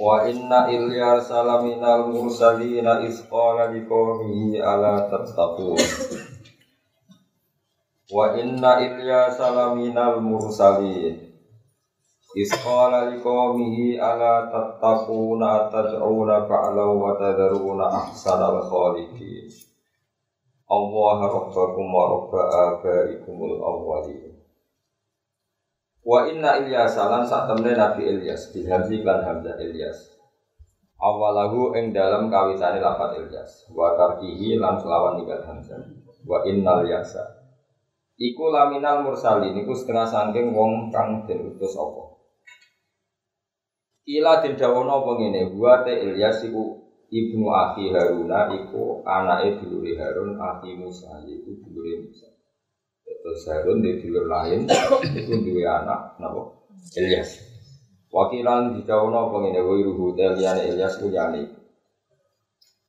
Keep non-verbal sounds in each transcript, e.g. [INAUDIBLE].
Wa inna Ilyas salaminal mursalina isqala liqaumihi ala tattaqun. Wa inna Ilyas salaminal mursalin isqala liqaumihi ala tattaquna tad'una ba'law wa tadharuna ahsanal khaliqin. Allah rabbakum wa rabba abaikumul awwalin. Wa inna Ilyas lan sak temne Nabi Ilyas bihamzi lan hamzah Ilyas. Awalahu ing dalam kawitane lafat Ilyas wa tarkihi lan selawan ninggal hamzah. Wa innal yasa. Iku laminal mursalin iku setengah sangking wong kang den utus apa. Ila den dawono apa ngene, wa te Ilyas iku ibnu akhi Haruna iku anake dulure Harun akhi Musa iku dulure Musa. Terus Harun di dulur lain itu dua anak, napa? Ilyas. Wakilan di jauh napa ngene wa ruhu teliane Ilyas ku yani.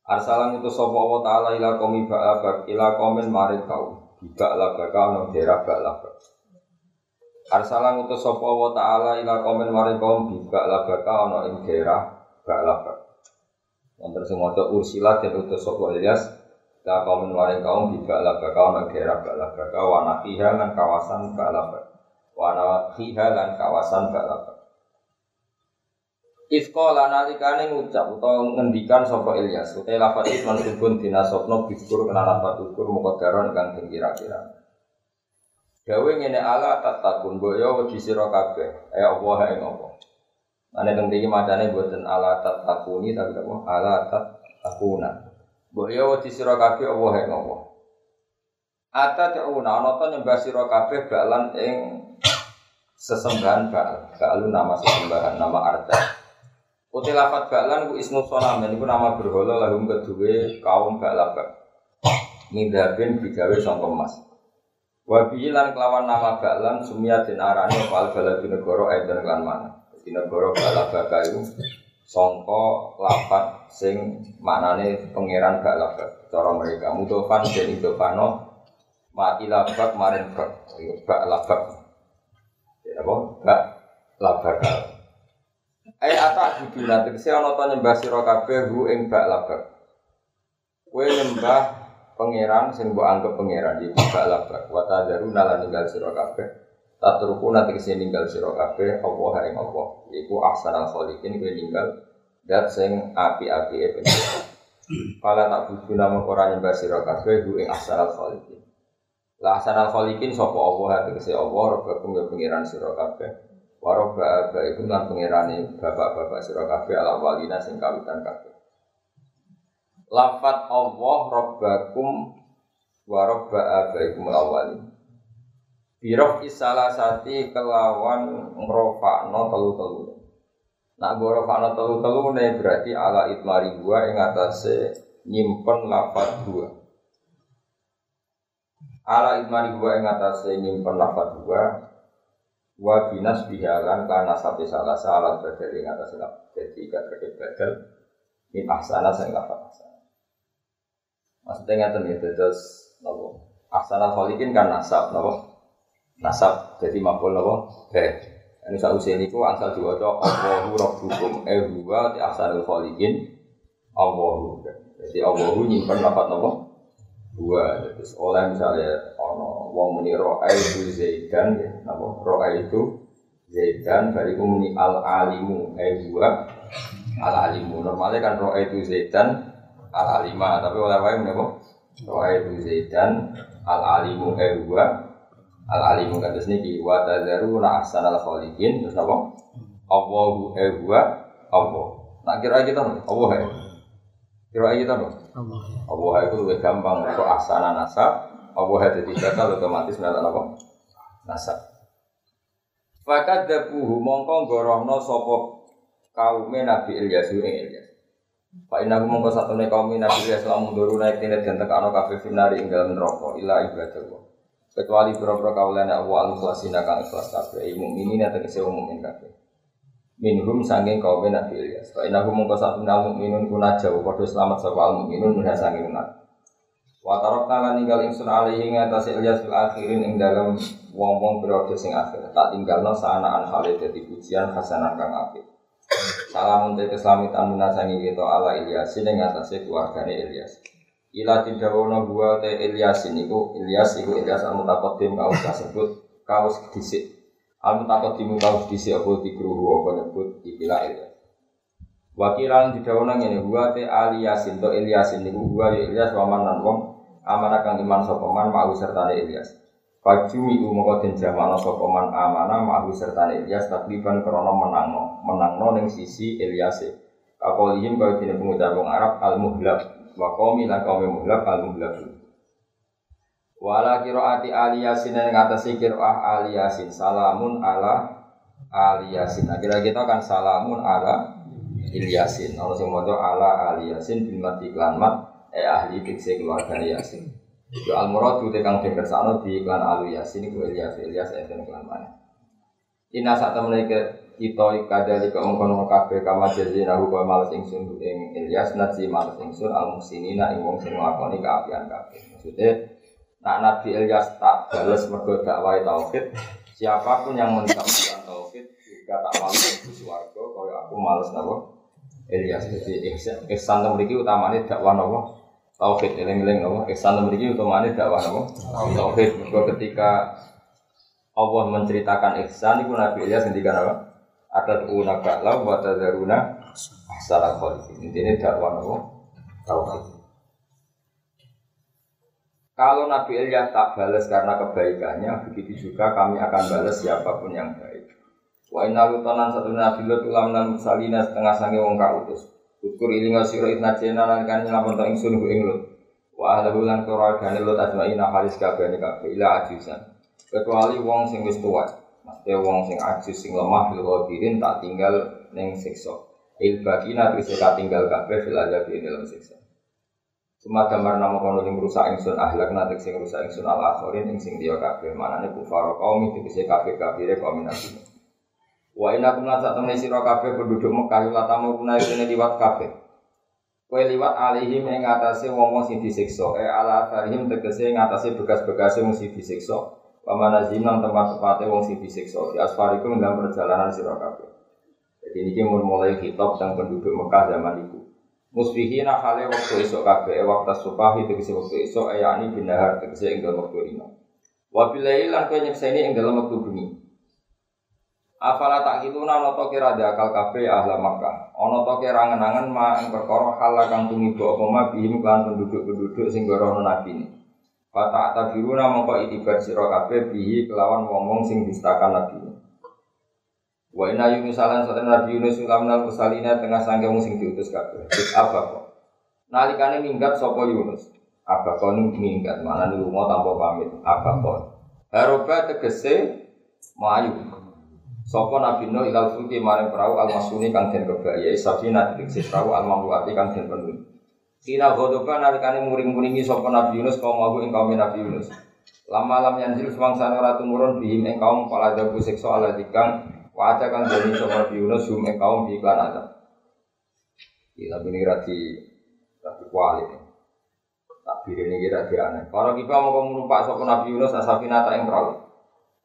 Arsalan itu sapa Allah taala ila qaumi ba'abak ila qaumin kau. Bika la baka no daerah bak la Arsalan itu sapa Allah taala ila qaumin marid kaum bika la baka ono ing daerah bak la bak. Wonten sing maca ursilat dan utus sapa Ilyas La kaum waring kaum juga lah bakal nang daerah bakal bakal wana fiha lan kawasan bakal wana fiha lan kawasan bakal Ifqala nalikane ngucap utawa ngendikan sapa Ilyas. Utai lafat iki mansubun dinasabno biskur kena lafat ukur muqaddaron kang kira-kira. Gawe ngene ala tatakun boyo wedi sira kabeh. Eh Allah ing apa Ane teng iki macane boten ala tatakuni tapi apa? Ala tatakuna Mbok ya wedi sira kabeh Allah ing Allah. Ata ta'una ana ta nyembah sira kabeh balan ing sesembahan bal. Balu nama sesembahan, nama arca. Uti lafat balan ku ismu sonam, niku nama berhala lahum kedue kaum balabak. Mindabin digawe sangka emas. Wa lan kelawan nama balan sumia den arane fal baladu negara eden lan mana. Di negara balabaka iku songko lapat sing maknane pangeran gak lapat cara mereka mudofan dan idofano mati lapat marin bak gak lapat ya apa? Gak lapat Eh atak budu nanti si ono to nyembah sira kabeh hu ing bak lapat kowe nyembah pangeran sing mbok anggap pangeran iki bak lapat wa tadaruna lan ninggal sira kabeh. Tatruku nanti ke sini ninggal siro kafe Allah ing Allah. Iku ahsanal kholikin kue ninggal Dat sing api-api e penjara Kala tak budu nama orang nyembah siro kafe Hu ing ahsanal kholikin Lah ahsanal kholikin sopo Allah? Hati kese Allah Rabbakum ya pengiran siro kafe Warobba aba itu lan pengirani bapak-bapak siro kafe Ala walina sing kawitan kafe Lafat Allah Rabbakum Warobba aba ikum lawalin Birof isalasati kelawan ngrofakno telu-telu. Nak ngrofakno telu-telu ne berarti ala itmari gua ing atase nyimpen lafat gua. Ala itmari gua ing atase nyimpen lafat gua wa binas bihalan karena sate salah salah badal ing atase lafat. Jadi gak terkait badal min ahsana sing lafat ahsana. Maksudnya ngeten ya terus nopo. Ahsana kholikin kan nasab nopo nasab jadi maful apa? Eh, ini saya usia ini ku asal diwaca Allahu Rabbukum eh huwa di asalul khaliqin Allahu. Jadi Allahu nyimpen lapat napa? Dua. Terus oleh misalnya ono wong muni roa itu zaidan ya, itu zaidan bariku muni al alimu eh huwa al alimu. Normalnya kan roa itu zaidan al alima, tapi oleh wae? Roa itu zaidan al alimu eh huwa al alimu kados niki wa tadzaruna ahsanal khaliqin terus apa? Allahu huwa Allah. Nak kira kita Allah ya kira kita Allah Allah itu lebih gampang kok ahsana nasab. Allah jadi bakal otomatis melalui apa? Nasab. Fakat dabuhu mongko gorohno sopo kaume Nabi Ilyas ing Ilyas. Pak Inna mongko satu nih kaum nabi Islam mundur naik tina dan tekano kafe finari ing dalam neraka ila ibadah kecuali pura-pura kaulan awal mukhlasina kang ikhlas kafe imu ini nanti kese umumin kafe minhum sanging kaum nabi Ilyas. Pak Inna mongko satu nih mukminun kuna jauh kode selamat sapa al mukminun minha sanging nabi Watarok talan tinggal ingsun alaihi ngatasi Ilyas fil akhirin ing dalam wong-wong periode sing akhir. Tak tinggalno sanaan hale dadi pujian hasanan kang apik. Salam untuk keselamatan minasangi kita ala Ilyasin yang atasnya keluarganya Ilyas. Ila wono gua te Ilyasin iku Ilyas iku Ilyas al mutakodim kaus kasebut kaus disik. Al mutakodim kaus disik apa dikruhu apa nyebut ikilah Ilyas. Wakilan didawono ngene gua te Aliyasin to Ilyasin iku gua ya Ilyas waman nan wong amanah kang iman sapa man mau sertane Ilyas. Fajumi umoko den jamano sapa man amana ma'hu serta Ilyas takliban krana menangno menangno ning sisi Ilyas. Kakolihim kaya dene pengucap wong Arab al muhlab wa qaumi lan qaumi muhlab al muhlab. Wala qiraati ali yasin ing atase qiraah ali yasin salamun ala ali yasin. Akhirnya kita kan salamun ala Ilyasin. Ono sing ala ali yasin bil mati mat eh ahli tikse keluarga Yasin. Ya al muradu te kang den kersano di iklan alu yasin iku Ilyas Ilyas enten iklan mana. Ina sak temene ke kita kadali kok mengkono kabeh kama jazina hu kok males ingsun ing Ilyas nasi males ingsun al musinina ing wong sing nglakoni kaapian kabeh. Maksudnya nak Nabi Ilyas tak balas mergo dakwah tauhid, siapa pun yang mensampaikan tauhid juga tak males di swarga kaya aku males napa? Ilyas. Jadi ihsan mriki utamane dakwah napa? Tauhid eling-eling nopo ihsan memiliki utamane dakwah nopo tauhid. Mergo ketika Allah menceritakan ihsan itu Nabi Ilyas ngendikan apa ada tuuna ba'la wa tadzaruna ahsana khaliqin intine dakwah nopo tauhid kalau Nabi Ilyas tak balas karena kebaikannya, begitu juga kami akan balas siapa pun yang baik. Wa inna lutanan satu nabi lut ulam dan musalina setengah sange wong kautus. Ukur ilinga sira idna jena lan kan nyelamet ing sun ku ing. Wa ahlahu lan keluargane lut ajmaina halis kabehane kabeh ila ajusan. Kecuali wong sing wis tuwa. Maksudnya wong sing ajus sing lemah fil ghadirin tak tinggal ning siksa. Il bakina terus tak tinggal kabeh fil azab ing dalam siksa. Cuma gambar nama kono yang rusak ingsun ahlak nanti sing rusak ingsun al akhirin ing sing dia kabeh manane kufar kaum itu bisa kabeh kabeh kaum nabi. Wa inna kum lan sak temene sira kabeh penduduk Mekah la tamu kuna ini liwat kabeh. Kowe liwat alihim ing atase wong-wong sing disiksa, e ala atharihim tegese ing atase bekas-bekase wong sing disiksa. Wa manazim nang tempat-tempate wong sing disiksa. Di asfarikum dalam perjalanan sira kabeh. Jadi ini mulai kitab tentang penduduk Mekah zaman itu. Musbihina hale waktu esok kabeh, waktu subahi tegese waktu esok, ayani binahar tegese ing dalam waktu rino. Wabillahi lan kowe nyekseni ing dalam waktu bengi. Afala tak kituna ana to kira akal kabeh ahla Makkah. Ana to kira ngenangan ma ing perkara hal kang tumiba apa bihim kan penduduk-penduduk sing gorono nabi ini. Fata tabiruna mongko itibar sira kabeh bihi kelawan wong-wong sing distakan nabi. Wa inna Yunus alan satan Nabi Yunus ulamnal musalina tengah sangge wong sing diutus kabeh. Apa kok? Nalikane minggat sapa Yunus. Apa kok minggat mana lunga tanpa pamit. Apa kok? Haroba tegese mayu Sopo Nabi Nuh ilal fulki maring perahu al masuni kang den kebaya safina diksi perahu al mamluati kang den. Kina godoba nalikane muring-muringi sopo Nabi Yunus kaum aku ing kaum Nabi Yunus. Lama lam yanjil semangsa ora tumurun bihim ing kaum pala dabu siksa ala dikang waca kang dene Nabi Yunus hum ing kaum di iklan ada. Iki ini rati rati kuali. Tak ini kira kira aneh. Para kita mau numpak sopo Nabi Yunus asafina tak ing perahu.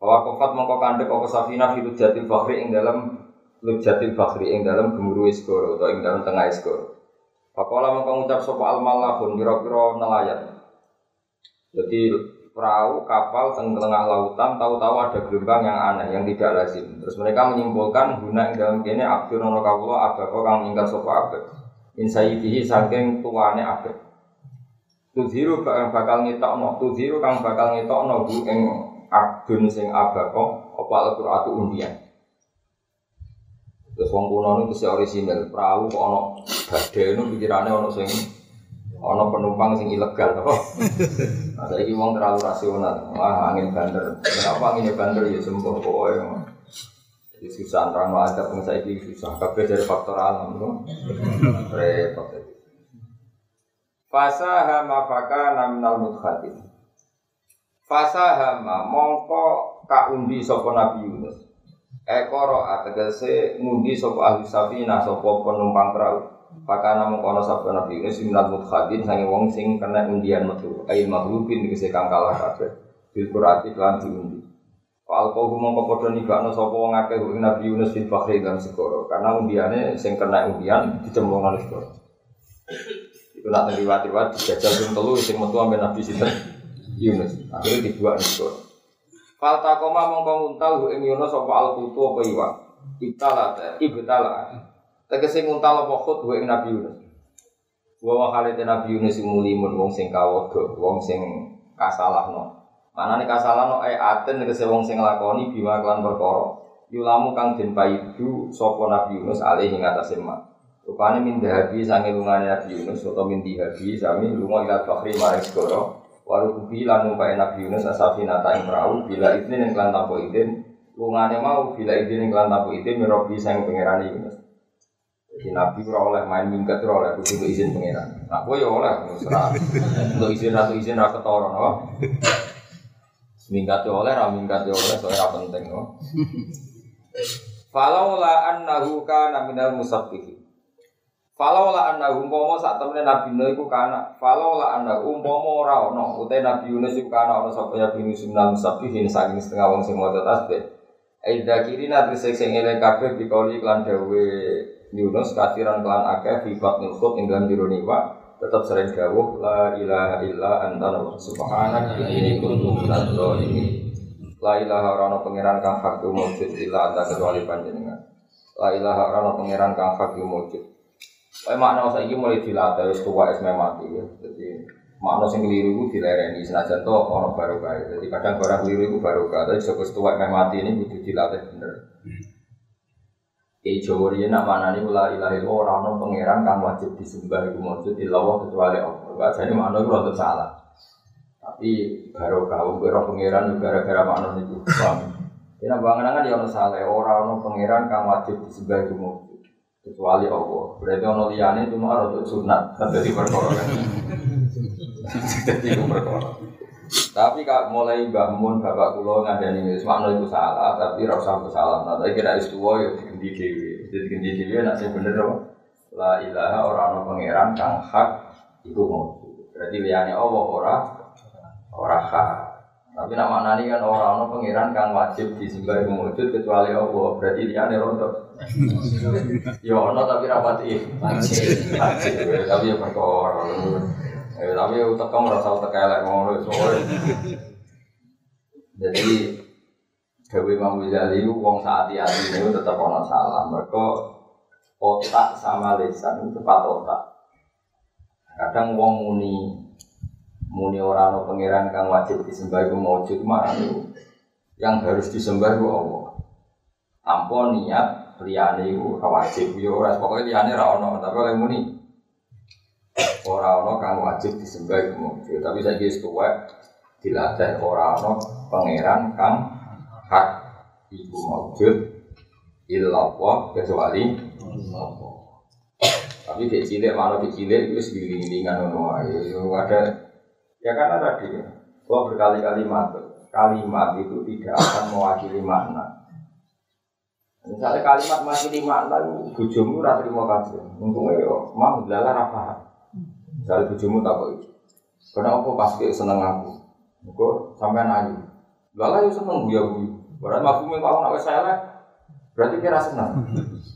Bahwa kofat mongko kandek apa safina fi lujatil bakhri ing dalam lujatil bakhri ing dalam gemuruh iskoro atau ing dalam tengah iskoro. Pakola mongko ngucap sapa al malahun kira-kira nelayan. Jadi perahu kapal teng tengah lautan tahu-tahu ada gelombang yang aneh yang tidak lazim. Terus mereka menyimpulkan guna ing dalam kene abdur nono kawula abako kang ingkar sapa abad. In sayyidihi saking tuane abad. Tuziru kang bakal ngetokno, tuziru kang bakal ngetokno bu ing abdun sing abako apa al-qur'atu undian. Terus wong kuno niku sing orisinal, perahu kok ana badhe niku pikirane ana sing ana penumpang sing ilegal apa. Nah, saiki wong terlalu rasional. Wah, angin banter. Kenapa angin banter ya sembuh pokoke. Jadi susah antara ada pun saya susah. Kabeh dari faktor alam, tuh repot. Fasahama fakana minal mudkhatin. Fasahama mongko kaundi sapa Nabi Yunus. Ekoro ategese ngundi sapa ahli safina sapa penumpang perahu. Fakana mongko ana sapa Nabi Yunus minal mudkhatin sange wong sing kena undian metu. Ail maghlubin tegese kang kalah kabeh. Bil qurati lan diundi. Wal kau mongko padha nibakno sapa wong akeh ing Nabi Yunus fil bahri dalam segara. Karena undiane sing kena undian dicemplung nang segara. Itu nak riwayat-riwayat dijajal pun telu sing metu ambe Nabi sinten Yunus. Akhirnya dibuat nih Falta koma mongko nguntal ing Yunus apa al kutu apa iwak. Ibtala ta ibtala. Tegese nguntal apa khut ing Nabi Yunus. Wa wa halite Nabi Yunus mulimun wong sing kawodo, wong sing kasalahno. Manane kasalahno ay aten tegese wong sing nglakoni bima kelan perkara. Yulamu kang den paidu sapa Nabi Yunus alih ing atase mak. Rupane min dahabi sange lungane Nabi Yunus atau min dihabi sami lunga ila segara. Waru kubi lan numpai Nabi Yunus asafi nata perahu bila izin yang kelan tanpa izin. Lungane mau bila izin yang kelan tanpa izin mirobi sang pangeran Yunus. Jadi Nabi ora oleh main minggat ora oleh kudu izin pangeran. Nah, kowe ya oleh serah. Untuk izin atau izin ra ketara no. Minggat ya oleh, ra minggat ya oleh, soalnya penting no. Falau la annahu kana minal musabbihin. Falau la anna umpama sak temene Nabi Nuh iku kana, falau la anna umpama ora utai Nabi Yunus iku kana ana sapa ya bin Yusminal Musabihin saking setengah wong sing maca tasbih. Aida kirina trisek sing eling kabeh bikoli klan dawe Yunus kathiran klan akeh fi batnil khut ing dalam jero niwa tetap sering dawuh la ilaha illa anta subhanak inni kuntu minadz zalimin. La ilaha ora ana pangeran kang hak mujud illa anta kecuali panjenengan. La ilaha ora ana pangeran kang hak mujud Kayak makna saya ini mulai dilatih, wis tua es mati ya. Jadi makna sing keliru itu dilereni senajan to ono barokah. Jadi kadang barang keliru itu barokah, tapi joko tua es mati ini butuh dilatih bener. Kayak Jawa dia nak mana nih la ilaha illallah orang non pangeran kang wajib disembah itu maksud illallah kecuali Allah. Jadi makna itu rada salah. Tapi barokah wong kira pangeran gara-gara makna itu. Ini bangunan dia ono salah orang non pangeran kang wajib disembah maksud kecuali Allah. Berarti ono liyane cuma rada sunat dari perkara kan. Jadi perkara. Tapi kak mulai bangun bapak kulo ngandani ini makna itu salah, tapi rasa salah. Nah, tapi kira istuwa ya digendi dewi. Jadi digendi dewi nak sing bener apa? La ilaha orang ono pangeran kang hak iku mau. Berarti liyane Allah ora ora hak. Tapi nak maknani kan orang ono pangeran kang wajib disembah wujud kecuali Allah. Berarti liyane rontok. Ya ono tapi rapati wajib. Tapi ya perkara. Eh, tapi utak kamu rasa utak elek ngono soalnya. Jadi Dewi Imam Ghazali wong saat hati ini tetap ono salah. Mereka otak sama lisan itu tepat otak. Kadang wong muni muni orang no pangeran kang wajib disembah itu maujud mah yang harus disembah itu Allah. Tanpa niat liyane itu wajib yo ora pokoke liyane ra ono tapi oleh muni ora ono kang wajib disembah iku tapi saya wis tuwa dilatih ora ono pangeran kang hak iku maujud illallah kecuali Allah. Tapi di cilik malah di cilik ngono ae. Ada ya karena tadi ya, gua berkali-kali matur, kalimat itu tidak akan mewakili makna. Misalnya kalimat mewakili makna itu bujumu ora trimo kabeh. Untungnya yo mang lala ra paham. Misalnya bujumu tak kok itu. Karena aku pas kayak seneng aku. Engko sampean ayu. Lala yo seneng guya guyu. Berarti aku mau kau nak elek. Berarti kira seneng.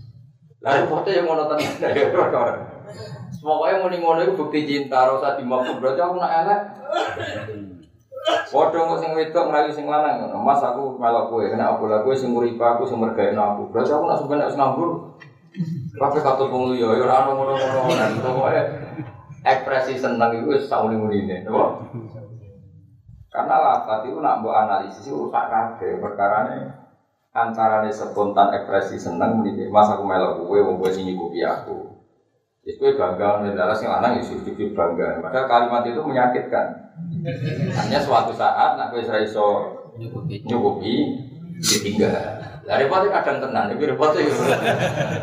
[LAUGHS] Lalu foto yang ngono tenan. [LAUGHS] Pokoknya muni ngono itu bukti cinta, rasa dimabuk berarti aku nak elek. Waduh kok sing wedok melayu sing lanang. Mas aku melok kowe, kena aku lha kowe sing nguripe aku sing mergaekno aku. Berarti aku nak sampeyan nek nganggur. Kabeh katut wong liya, ya ora ono ngono-ngono. Pokoke ekspresi seneng itu wis sak muni-munine, napa? Karena lafat itu nak mbok analisis rusak kabeh perkarane antarane spontan ekspresi seneng muni mas aku melok kowe wong kowe sing nyukupi aku. Itu bangga mendalah sing lanang ya sujud bangga. Padahal kalimat itu menyakitkan. Hanya suatu saat nak kowe iso nyukupi ditinggal. Lah repotnya kadang tenan, iki repotnya yo.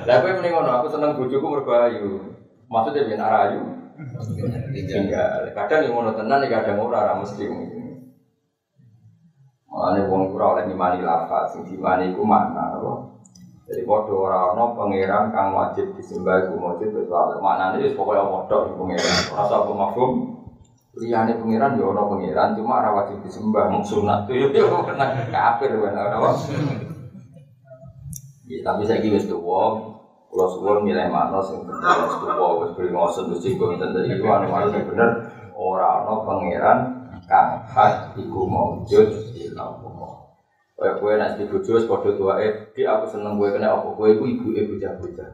Lah kowe mending ngono, aku seneng bojoku mergo ayu. Maksudnya ben ayu, tinggal. Kadang yang ngono tenan, ya kadang ora ora mesti. Makanya wong ora oleh ngimani lafaz, sing dimani iku makna apa? Jadi padha ora ana pangeran kang wajib disembah iku wajib kecuali maknane wis pokoke padha iku pangeran. Ora usah apa mafhum. Liyane pangeran ya ana pangeran cuma ora wajib disembah mung tuh [LAUGHS] yo kena kafir bener apa. Ya, tapi saya kira tuwa, kalau suwon nilai makna sing bener wis tuwa wis beri ngosen wis singgung tentang iku anu anu sing bener ora ana pangeran kang hak iku maujud ilallah. Kaya kowe nek di bojo wis padha tuwae, "Di aku seneng kowe kena apa kowe iku ibuke bocah-bocah."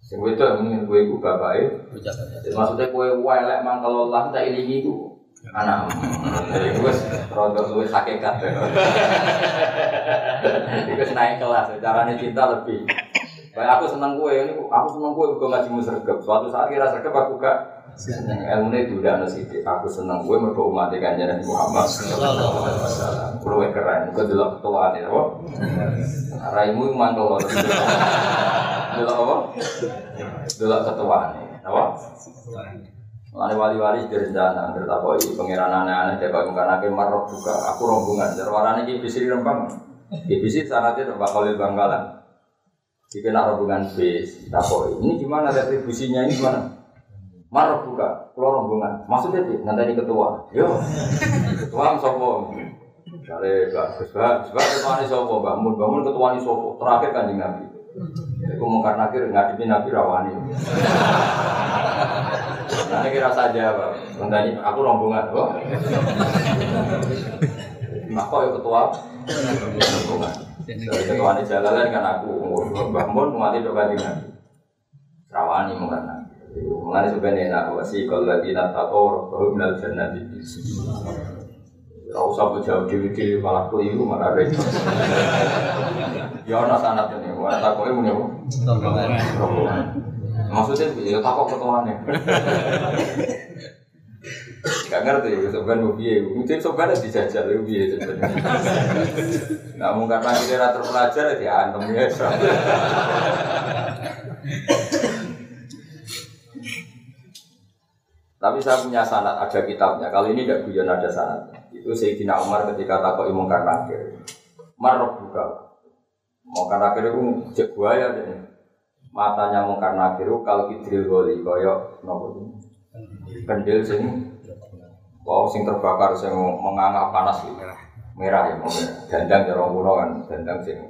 Sing wedok mungkin kowe iku bapake bocah-bocah. Maksudnya kowe elek mangkel Allah tak ilingi iku anak. Jadi wis rada luwih hakikat. Iku naik kelas, caranya cinta lebih. Kayak aku seneng kue, ini aku seneng kue, gue ngaji sergap. Suatu saat kira sergap aku gak ilmu ini udah nasi Aku seneng kue, mereka umat ikan Nabi Muhammad. Kulo keren, gue dulu ketua nih, apa? Raimu mantul. Dulu apa? Ketua nih, apa? Wali wali-wali direncana, bertakoi pangeran aneh-aneh, dia kau mungkin akhir marok juga. Aku rombongan, jarwarane ini bisa dirempang. Di bisa syaratnya tempat khalil bangkalan. Jika nak rombongan bis, takoi. Ini gimana retribusinya ini gimana? Marok buka, keluar rombongan. Maksudnya sih, nanti ketua. Yo, ketua sopo. Kali bagus banget, sebab ketua ini sopo, bangun, bangun ketua ini sopo. Terakhir kan nabi. Aku mau karena akhir ngadepi nabi rawani. Nanti kira saja, Pak. Nanti aku rombongan, oh. Nah, kok ya ketua? Rombongan. Dari ketua ini jalan kan aku Mbah Mun mati kanjeng Nabi. Rawani Nabi. Mengenai sebenarnya enak wasi kalau lagi nata kor bahwa minal jannah di Kau usah jauh dewi dewi malah itu malah repot. Ya ana sanat ini, takoke muni apa? Rombongan. Maksudnya ya takok ketuane. Gak ngerti ya, sobat mau biye. Mungkin harus dijajal ya biye sebenarnya. Namun karena kita terpelajar ya antem ya. Tapi saya punya sanat, ada kitabnya. Kali ini tidak guyon ada sanat. Itu Sayyidina Umar ketika takut imam karena akhir. Marok buka. Mau karena akhir itu cek buaya deh. Matanya mau karena akhir kalau kidril goli koyok nopo kendil sing wow sing terbakar sing menganga panas gitu. Merah ya, dandang ya orang kan, dandang sing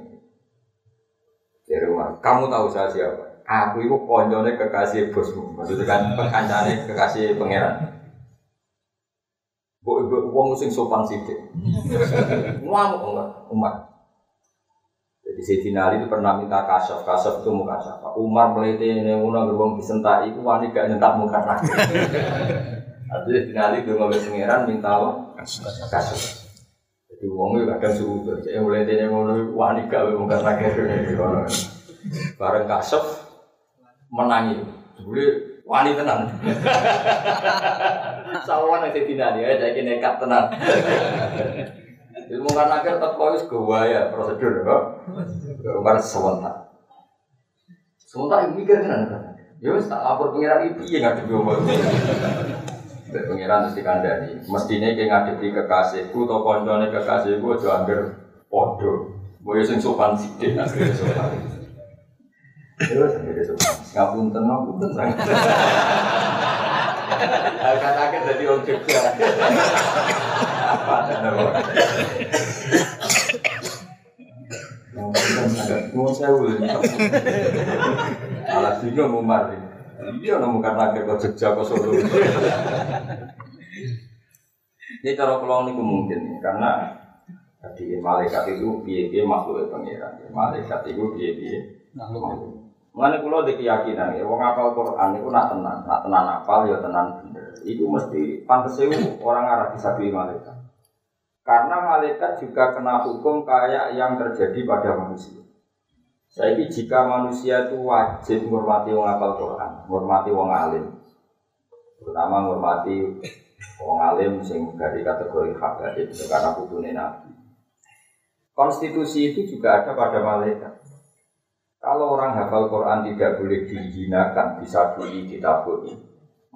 dari rumah. Kamu tahu saya siapa? Aku itu konjone kekasih bosmu, maksudnya kan pekancane kekasih pangeran. Bu ibu uang sing sopan sidik. Ngamuk enggak umat. Jadi Sayyidina Ali itu pernah minta kasaf, kasaf itu muka siapa? Umar meliti ini ngono beruang disentak itu wani gak nyentak muka lagi. Artinya Sayyidina Ali itu ngambil pangeran minta apa? Kasaf. Jadi uang itu kadang suhu. Jadi meliti ini ngono wani gak muka lagi. Bareng kasaf, menangi. Boleh wani tenang. [LAUGHS] Sawan yang tidak dia, jadi nekat tenang. [LAUGHS] Ilmu kan akhir tak kau ya prosedur kok. Kemarin sebentar. Sebentar yang mikir kan Ya wis tak lapor pengiran itu ya nggak ngomong. Pengiran mesti kandani. Mestinya kayak ngadepi kekasihku atau koncone kekasihku aja hampir podo. Boyo sing sopan sidik akhirnya sopan. Terus jadi sopan. Ngapunten, ngapunten. Kata-kata jadi orang juga. Apa? Mau sewu Alat bingung Umar Iya nemu karena akhir kau Jogja kau Solo. Ini cara pulang ini mungkin karena tadi malaikat itu biaya makhluk pengiran. Malaikat itu biaya makhluk. Mengenai pulau di keyakinan ya, wong apal Quran itu nak tenang, nak tenang apal ya tenang bener. Itu mesti pantas orang arah bisa pilih malaikat. Karena malaikat juga kena hukum kayak yang terjadi pada manusia. Jadi jika manusia itu wajib menghormati wong apal Quran, menghormati wong alim, terutama menghormati wong alim sing dari kategori itu karena butuhnya nabi. Konstitusi itu juga ada pada malaikat. Kalau orang hafal Quran tidak boleh dihinakan, bisa ditaburi,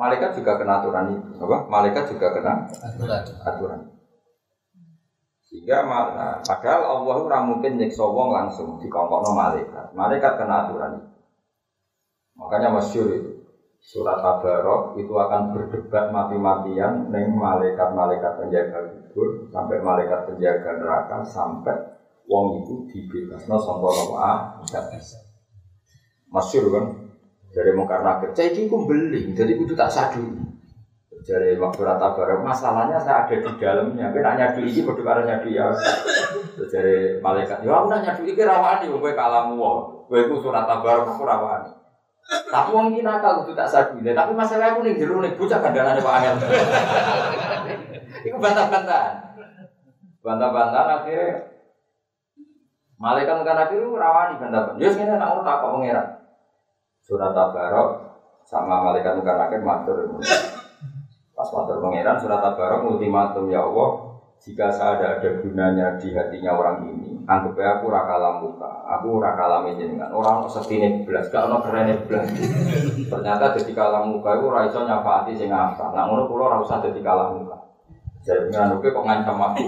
Malaikat juga kena aturan itu, apa? Malaikat juga kena aturan. aturan. Sehingga nah, padahal Allah ora mungkin nyiksa wong langsung dikongkokno malaikat. Malaikat kena aturan itu. Makanya masyur itu surat Tabarok itu akan berdebat mati-matian dengan malaikat-malaikat penjaga kubur sampai malaikat penjaga neraka sampai wong itu dibebasno sangka neraka tidak bisa. Masyur kan dari mungkar nakir. Saya ini beli, jadi itu tak sadu. Dari waktu rata bareng, masalahnya saya ada di dalamnya. Nak nyadu ini bodoh karena nyadu ya. Dari malaikat, ya aku nak nyadu ini rawani, gue kalamu wong. Gue itu surat tabarok aku rawani. Tapi wong ini nakal itu tak sadu. Tapi masalah aku nih jeru nih bocah kandangan Pak Angel. [LAUGHS] Itu bantah-bantahan. Bantah-bantahan akhirnya malaikat kan akhirnya rawani bantah-bantahan. Ya sini nak ngurut tak kok mengira. Surat Tabarok sama malaikat muka nakir matur. Pas matur pangeran surat Tabarok ultimatum ya Allah, jika saya ada ada gunanya di hatinya orang ini, anggap aja aku rakalam muka, aku rakalam jenengan. Orang setine belas, gak ono keren belas. Ternyata jadi kalam muka itu raiso nyafaati sing apa. Nah ngono kulo ora usah jadi kalam muka. Jadi oke kok ngancam aku.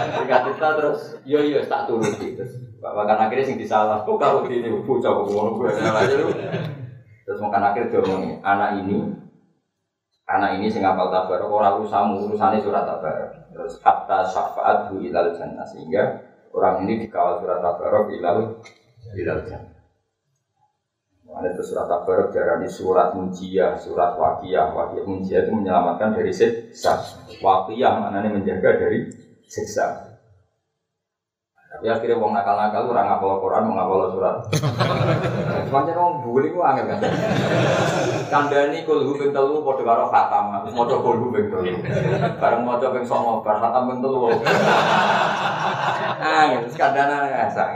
Ketika kita terus, yo yo tak turuti terus. Bahkan akhirnya sing disalah, kok kalau ini bocah kok ngono gue salah aja lu. Terus makan akhir dia ngomong, anak ini, anak ini sing apal tabar, orang urusan urusannya surat tabar. Terus kata syafaat bu ilal jannah sehingga orang ini dikawal surat tabar ilal ilal jannah. Ada itu surat tabar darani surat munjiyah, surat wakiyah. Wakiyah munjiyah itu menyelamatkan dari siksa. Wakiyah maknanya menjaga dari siksa. Tapi akhirnya wong nakal-nakal orang ngapal Quran, mau ngapal surat. Semuanya wong bully ku angel kan. Kandani kul hubeng telu padha karo khatam, terus maca kul hubeng telu. Bareng maca ping 9 bar khatam ping telu. Ah, terus kandana ngasak.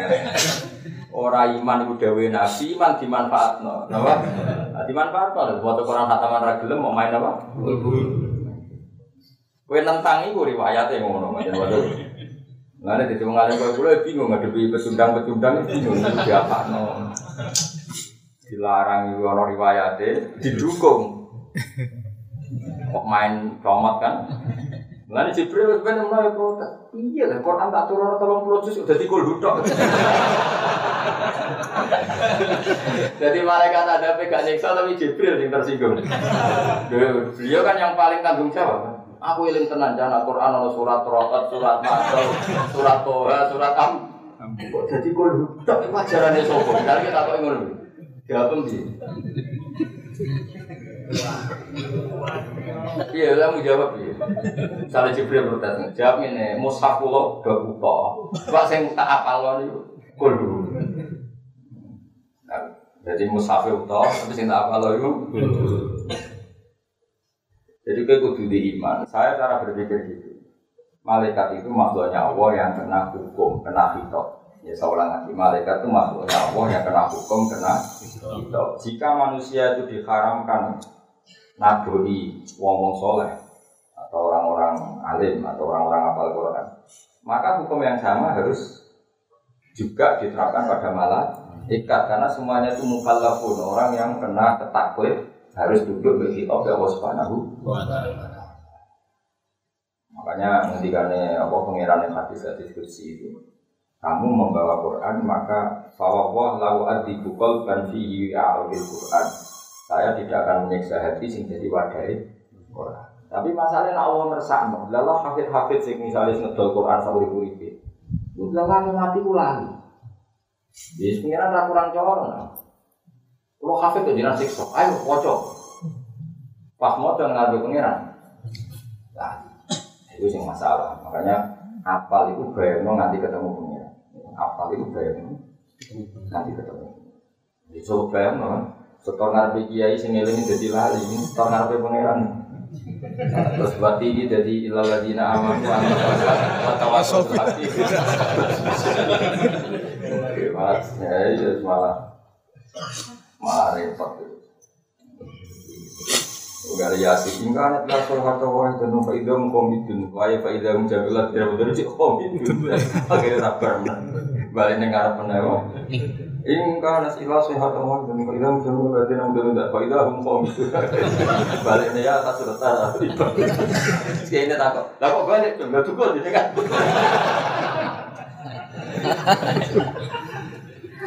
Ora iman iku dawuhe Nabi, iman dimanfaatno. Napa? [LAUGHS] Nah, dimanfaatno, maca Quran khataman ra gelem mau main apa? Kowe nentang iku riwayate ngono, macam Mana jadi mengalir kau pulau bingung ngadepi pecundang-pecundang bingung siapa no. Dilarang itu ono riwayate, didukung. Kok main comot kan? Mana Jibril sebenarnya mulai protes. Iya lah, Quran tak turun tolong puluh juz udah tikul hudok. [LAUGHS] Jadi malaikat ada pegang nyiksa tapi Jibril yang tersinggung. Beliau kan yang paling tanggung jawab. Aku iling tenan jana Quran ana surat Rokat, surat Masal, surat Toha, surat Am. Kok jadi kul itu ajarannya sopo. Sekarang kita kok ngono. Jawab ndi? [LAUGHS] Iya, kamu jawab iya. Misalnya Jibril protes, jawab ini, mushaf kula do buta. Pak sing tak apal niku kul dulu. Nah, Jadi mushaf uta, tapi sing tak apal iku jadi gue kudu di iman. Saya cara berpikir gitu. Malaikat itu makhluknya Allah yang kena hukum, kena hitop. Ya saya ulang lagi, malaikat itu makhluknya Allah yang kena hukum, kena hitop. Jika manusia itu diharamkan naboi wong-wong soleh atau orang-orang alim atau orang-orang hafal Quran, maka hukum yang sama harus juga diterapkan pada malaikat karena semuanya itu mukallafun orang yang kena ketaklif harus duduk bagi Allah Subhanahu wa taala. Makanya ngendikane apa pangeran hadis hadis kursi itu kamu membawa Quran maka fawwah lau adiku qalban a'udil Quran. Saya tidak akan menyiksa hati sing jadi wadai Quran. Tapi masalahnya Allah meresakno. Lalah hafid-hafid sing misalnya ngedol Quran sauri uripe. Lalah mati ulangi. Jadi pengiran ra kurang corong. Kalau hafid itu jinak siksa, ayo kocok. Pas mau dan ngarep pengiran. Nah, itu sing masalah. Makanya apal itu bayar nanti ketemu pengiran. Apal itu bayar nanti ketemu. Jadi coba bayar Setor ngarep kiai sing eling jadi lali, setor ngarep pengiran. Terus buat ini jadi ilal ladina amanu wa tawassul Malah, ya, malah malah repot. Ugar yasin hingga anak kelas kalau kata wah itu nufa idam komitun, wah ya pak idam jabilat tidak betul sih komitun. Akhirnya sabar, balik nengar sehat Allah dan mungkin berarti tidak [LAUGHS] baliknya ya atas [LAUGHS] ini takut. Takut balik? Kan? [LAUGHS]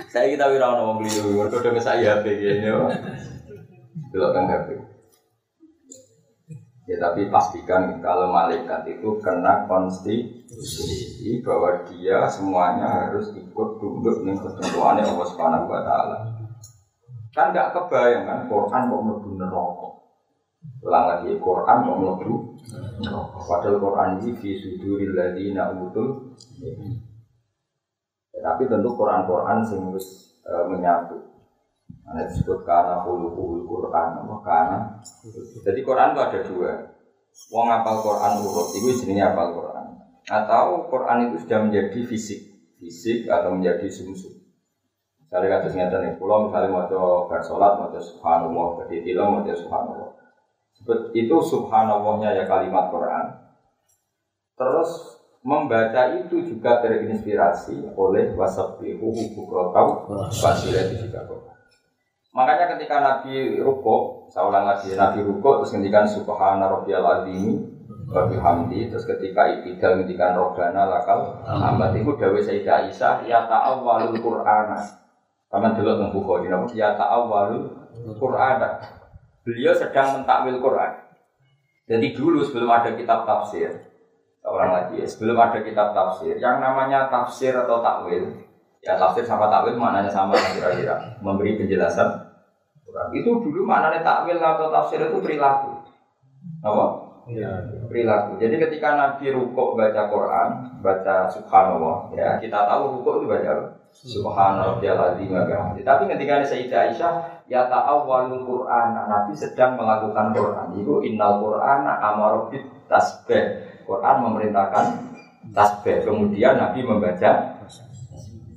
Saya kita wirawan ngomong beliau mereka udah saya HP kan HP Ya tapi pastikan kalau malaikat itu kena konstitusi bahwa dia semuanya harus ikut tunduk dengan ketentuannya Allah Subhanahu wa taala. Kan nggak kebayang kan Quran kok mlebu neraka. Ulang lagi Quran kok mlebu neraka. Padahal Quran ini fi suduril ladina utul. Ya, tapi tentu Quran-Quran sing wis e, menyatu ada disebut karena hulu Quran, karena. Jadi Quran itu ada dua. Wong apal Quran urut, itu jenisnya apal Quran. Atau Quran itu sudah menjadi fisik, fisik atau menjadi sumsum. Misalnya kata ngeten nih, pulau misalnya mau coba bersolat, mau coba subhanallah, berdiri mau coba subhanallah. Itu subhanallahnya ya kalimat Quran. Terus membaca itu juga terinspirasi oleh wasabihu bukrotau juga Quran. Makanya ketika Nabi ruko, saya ulang lagi, Nabi ruko terus ngendikan Subhana Rabbiyal Azimi wa bihamdi terus ketika itidal ngendikan Robbana lakal hamd itu dawuh Sayyidah Aisyah ya ta'awwalul Qur'ana. Kaman delok teng Bukhari napa ya ta'awwalul Qur'ana. Beliau sedang mentakwil Quran. Jadi dulu sebelum ada kitab tafsir, orang lagi ya, sebelum ada kitab tafsir, yang namanya tafsir atau takwil, ya tafsir sama takwil maknanya sama kira-kira, memberi penjelasan itu dulu maknanya takwil atau tafsir itu perilaku. Apa? Ya. Perilaku. Jadi ketika Nabi rukuk baca Quran, baca Subhanallah, ya kita tahu rukuk itu baca Subhanallah azim Tapi ketika Sayyidah Aisyah ya ta'awwalul Quran, Nabi sedang melakukan Quran. Itu innal Quran amarobit tasbih. Quran memerintahkan tasbih. Kemudian Nabi membaca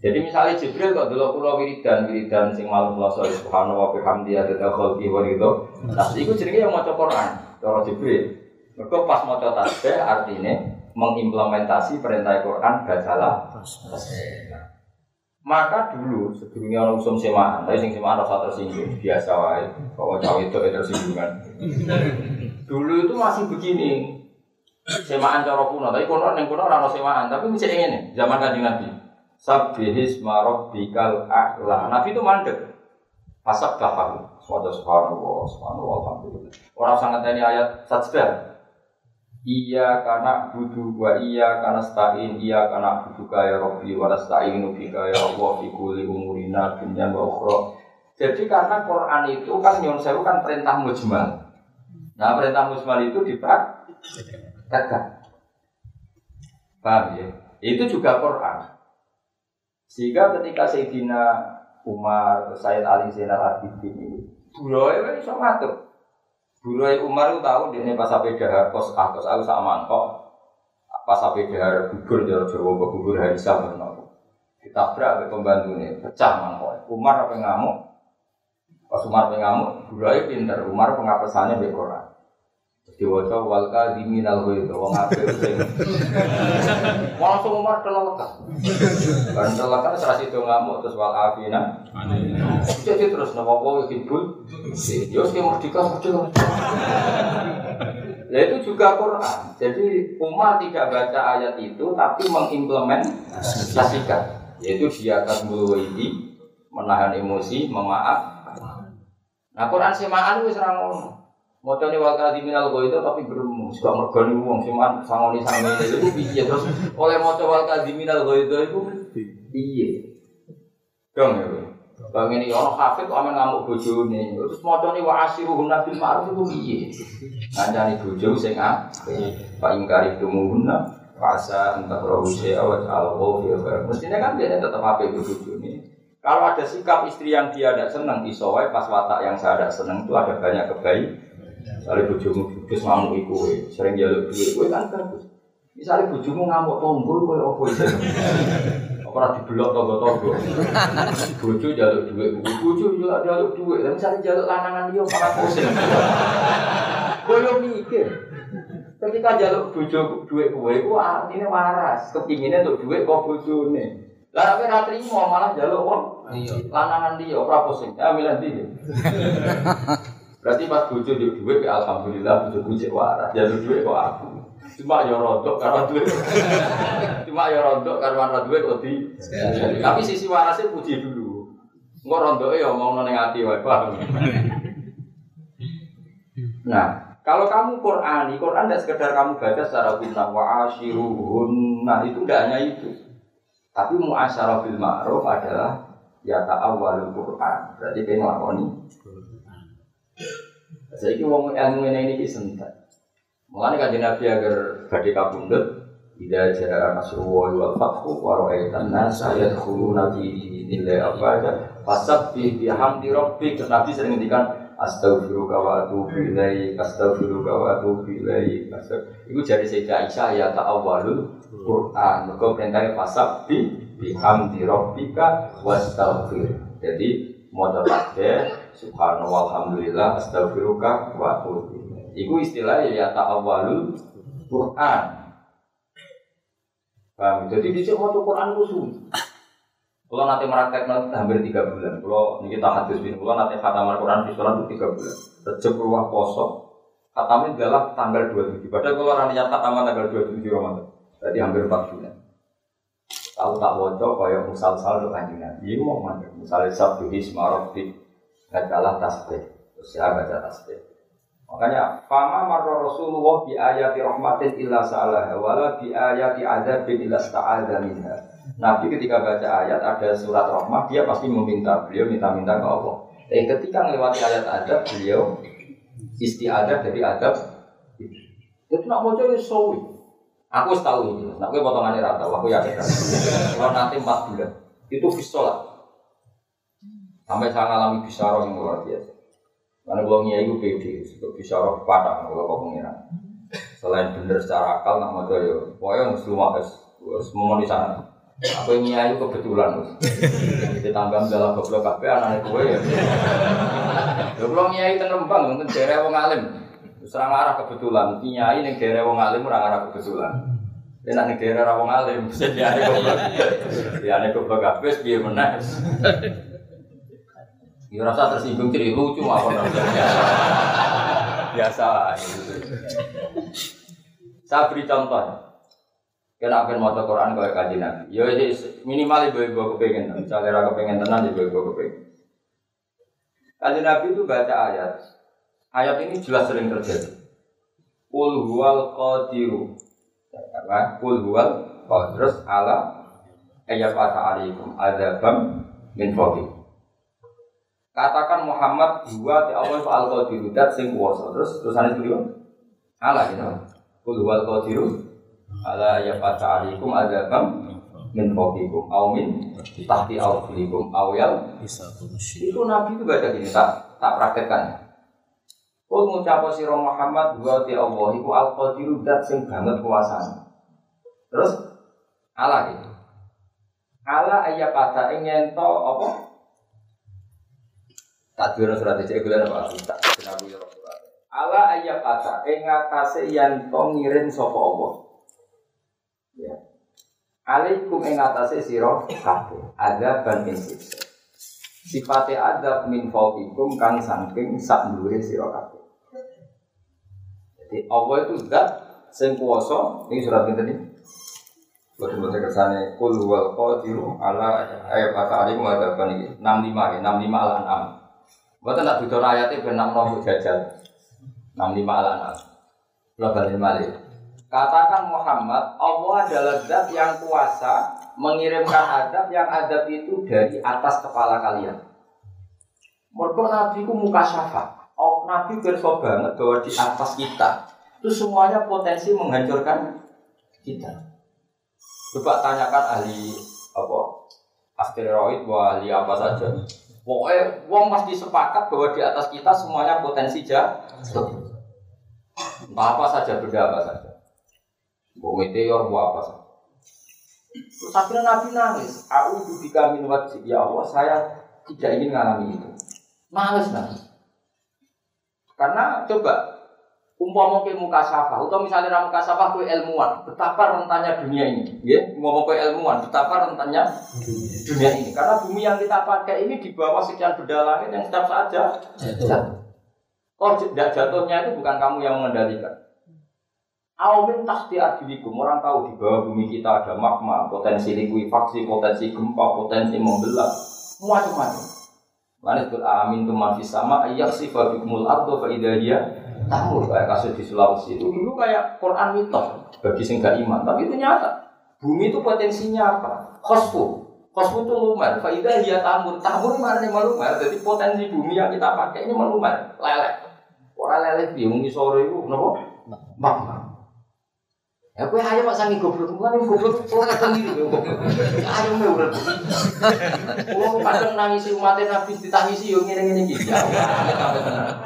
jadi misalnya Jibril kok dulu pulau wiridan wiridan sing malam puasa subhanahu wa bihamdi ada khalqi wa ridho. Nah, itu jenenge yang maca Quran, cara Jibril. Mereka pas maca tasbih artinya mengimplementasi perintah Quran bacalah Maka dulu sebelumnya orang usum semaan, tapi sing semaan rasa tersinggung biasa wae. Kalau cawe itu tersinggung kan. Dulu itu masih begini. Semaan cara kuno, tapi kuno yang kuno orang semaan, tapi bisa ini zaman kanjeng Nabi. Sabihis marok bikal a'la. Nabi itu mandek. Pasak baharu. Suatu subhanallah, subhanallah, alhamdulillah. Orang sangat ini ayat sajdah. Iya karena budu wa iya karena stain iya karena budu kaya Robbi wa stain bika ya Allah fi kulli umurina dunya wa ukhra. Jadi karena Quran itu kan nyon sewu kan perintah mujmal. Nah perintah mujmal itu dipraktekkan. Paham ya? Itu juga Quran. Sehingga ketika Sayyidina Umar, Sayyid Ali Zainal Abidin ini, buroy kan bisa ngatur. Umar itu tahu dia ini pas sampai dahar kos kos aku sama mangkok. Pas sampai dahar gugur jawa Jawa gugur hari sama nopo. Ditabrak ke pembantu ini, pecah mangkok. Umar apa ngamuk? Pas Umar apa ngamuk, buroy pinter. Umar pengapesannya bekoran. Diwaca wal kadhimin al ghaidh wong apik sing [LAUGHS] langsung umar telelekan. Kan telelekan serasi itu ngamuk terus wal afina. Jadi terus nama wa hibul. Yo sing merdeka merdeka. Nah itu juga Quran. Jadi Umar tidak baca ayat itu tapi mengimplementasikan. Yaitu dia akan ini menahan emosi, memaaf. Nah Quran semaan itu serang ini wakil di minal itu tapi belum suka mergani uang cuman sangoni sangoni itu [LAUGHS] piye? Terus oleh motor wakil di minal itu itu piye? Dong ya bang. Ini orang kafir kok aman ngamuk bojo nih terus motor ini wasi ruhun nabi ma'ruf itu piye? Ngancani bojo sing pak ingkari tumuhuna rasa entah rohu awat alwo mestinya kan dia tetap apa itu bojo nih kalau ada sikap istri yang dia tidak senang disowai pas watak yang saya tidak senang itu ada banyak kebaikan Misalnya bujumu judes ngamuk iku sering jaluk duit kowe kan bagus. Misalnya bujumu ngamuk tombol kowe opo itu? Ora dibelok tonggo-tonggo. Bojo jaluk duit, bojo juga jaluk duit. Dan misalnya jaluk lanangan dia malah pusing. Kowe mikir. Ketika jaluk bojo duit kowe iku artine waras, kepinginnya untuk duit kok bojone. Lah tapi ra trimo malah jaluk wong Iya. Lanangan dia ora pusing. Ya milih dia. Berarti pas bojo di duit ya alhamdulillah bojo bojo waras. Ya duit kok aku. Cuma ya rontok karena duit. [LAUGHS] Cuma ya rontok karena duit kok di. Tapi sisi warasnya puji dulu. Engko rontoke ya omongno ning ati wae. Nah, kalau kamu Qur'ani, Qur'an tidak sekedar kamu baca secara bintang wa ashiruhun. Nah, itu tidak hanya itu. Tapi muasyarah bil ma'ruf adalah ya ta'awwalul Qur'an. Berarti dia ngelakoni. Saya wong ilmu ini ini sentak. Mulane kan Nabi agar badhe kabundut Ida jaa nasrullahi wal fathu wa ra'aitan nasa yadkhuluna fi dinillahi afwaja fasabbih bihamdi rabbik. Nabi sering ngendikan Astaghfiruka wa atubu ilaik, astaghfiruka wa atubu ilaik. Iku jadi Sayyidah Aisyah ya ta'awwalul Quran. Mergo perintahnya fasabbih bihamdi rabbika wastaghfir. Jadi maca tasbih subhanallah alhamdulillah astaghfiruka wa. Iku istilahnya ya ta'awwalul Quran. Paham? Jadi di sini mau Quran itu. Kalau nanti meraktek hampir tiga bulan. Kalau ini kita hadis bin, kalau nanti khataman Quran di sholat itu tiga bulan. Rejab ruah poso. Khatamin adalah tanggal 27. Padahal kalau orang niat khataman tanggal 27 Ramadan. Berarti hampir empat bulan. Tahu tak bocor kayak musal-sal itu kanjeng. Ini mau mana? Misalnya sabtu hisma kalah tasbih. Terus ya baca tasbih. Makanya fama marra Rasulullah bi ayati rahmatin illa sa'alaha wala bi ayati adzabin illa sta'adza minha. Nabi ketika baca ayat ada surat rahmat dia pasti meminta, beliau minta-minta ke Allah. Eh ketika melewati ayat adab beliau istiadah dari adab itu nak mau jadi sawi. Aku tahu ini, nak gue potongannya rata, aku yakin. Kalau nanti empat bulan itu fisolat sampai saya ngalami bisaroh yang luar biasa. Karena kalau nyai itu pede, sebab bisa roh patah kalau kau pengiran. Selain bener secara akal, nak mau yo, pokoknya harus lumah harus semua di sana. Aku yang itu kebetulan, kita tambah dalam goblok kafe anak gue ya. Ya kalau nyai tenembang, mungkin daerah wong alim. Serang arah kebetulan, nyai yang daerah wong alim orang arah kebetulan. Dia nak daerah wong alim, bisa dia ada goblok. Dia ada goblok kafe, dia menang. Ya rasa tersinggung jadi lucu apa namanya. Biasa gitu. Saya beri contoh. Kena akan mau Quran kayak kaji nabi. Ya minimal ibu ibu kepengen. Misalnya raka kepengen tenang ibu ibu kepengen. Kaji nabi itu baca ayat. Ayat ini jelas sering terjadi. Kul huwal qadiru. Kul huwal terus ala ayat alaikum adabam min fawqikum katakan Muhammad dua ti Allah soal qadiru dat sing kuwasa terus terusane beliau ala gitu kul wal qadiru ala ya fata alaikum adzabam min fawqikum aw min tahti arjulikum aw yal itu nabi itu baca gini tak tak praktekkan. Kul ngucap sira Muhammad dua ti Allah iku al qadiru dat sing banget kuasane. Terus ala gitu. Ala ayat kata ingin to apa dulu surat itu gue apa? Tak kenapa ya Rasulullah. Ala ayat kata engatase yang to ngirim sopo Allah ya. Alaikum engatase siro kabeh ada banding siksa sifate adab min fauqikum kang saking sak dhuwure sira kabeh. Jadi Allah itu zat sing kuwasa? Ini surat ini? Tadi Buat buat kesannya kul wal ala ayat kata alim ada nih enam lima ya enam lima ala enam Bukan tak butuh ayatnya benar nomor jajal. 65 ala Lo balik balik. Katakan Muhammad, Allah adalah zat yang kuasa mengirimkan adab yang adab itu dari atas kepala kalian. Mereka Nabi ku muka syafa. Oh, Nabi berso banget bahwa di atas kita itu semuanya potensi menghancurkan kita. Coba tanyakan ahli apa asteroid, wah ahli apa saja. Pokoknya wong pasti sepakat bahwa di atas kita semuanya potensi jatuh. Entah apa saja, benda apa saja. Mau meteor, mau apa saja. Terus akhirnya Nabi nangis. Aku bika min wajib. Ya Allah, saya tidak ingin mengalami itu. Nangis, nangis. Karena coba, Umpama muka safa, atau misalnya ramu kasafah ke ilmuwan, betapa rentannya dunia ini, ya, umpama ke ilmuwan, betapa rentannya dunia ini. Karena bumi yang kita pakai ini di bawah sekian benda langit yang setiap saat jatuh. Oh, jatuhnya itu bukan kamu yang mengendalikan. Awamin tahti adilikum, orang tahu di bawah bumi kita ada magma, potensi likuifaksi, potensi gempa, potensi membelah, macam-macam. Mana itu amin tuh masih sama ayat sih fabikumul ardo faidahia tahu kayak kasus di Sulawesi itu. Dulu kayak Quran mitos. Bagi sing gak iman tapi itu nyata. Bumi itu potensinya apa? Khosfu. Khosfu itu lumer. Faidah dia tamur. Tamur mana nih melumer. Jadi potensi bumi yang kita pakai ini melumer. Lelek. Orang lelek bingung sore itu nopo mak Ya kowe ayo Pak Sami goblok, mulane goblok kula kadang iki. Lho. Ayo me urip. Kula kadang nangisi umat Nabi ditangisi yo ngene-ngene iki. Ya, amit tenan.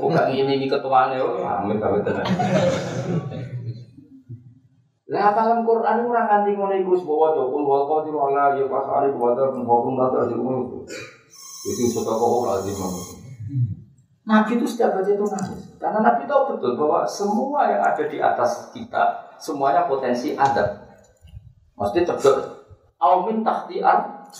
Oh gak ngene iki ketuane yo, amit amit tenan. Lah apa Quran ora nganti ngono iku wis bawa dokul wal qadir wala ya pas ali buat hukum data di umum. Itu sedekah ora lazim. Nabi itu setiap baca itu nangis. Karena Nabi tahu betul bahwa semua yang ada di atas kita, semuanya potensi ada. Maksudnya cedek. Aumin tahtiar.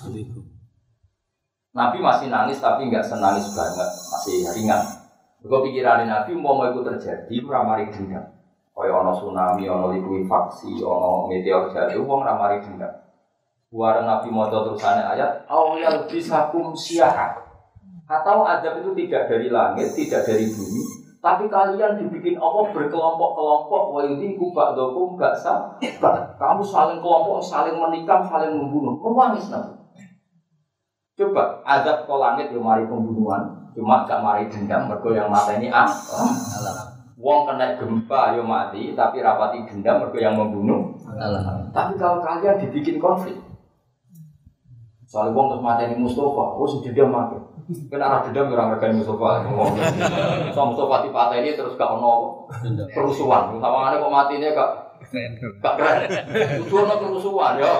Nabi masih nangis tapi nggak senangis banget, masih ringan. Gue pikiran Nabi mau mau itu terjadi, ramari dendam. Kayak ono tsunami, ono likuifaksi, ono meteor jatuh, uang ramari dendam. Buat Nabi mau terusannya ayat, awal bisa kum atau adab itu tidak dari langit, tidak dari bumi, tapi kalian dibikin Allah berkelompok-kelompok, wa ini kubak dokum gak sah. Kamu saling kelompok, saling menikam, saling membunuh. Menangis nabi. Coba adab ke langit yang mari pembunuhan, cuma gak mari dendam, mergo yang mata ini ah. Wong kena gempa yo mati, tapi rapati dendam mergo yang membunuh. Tapi kalau kalian dibikin konflik, soal wong terus mati ini Mustafa, oh dia mati. Kena arah dendam orang regani Mustafa. [LAUGHS] So Mustafa patah ini terus gak ono kerusuhan. Tawangannya kok mati ini gak gak keren. Kudu ono kerusuhan ya.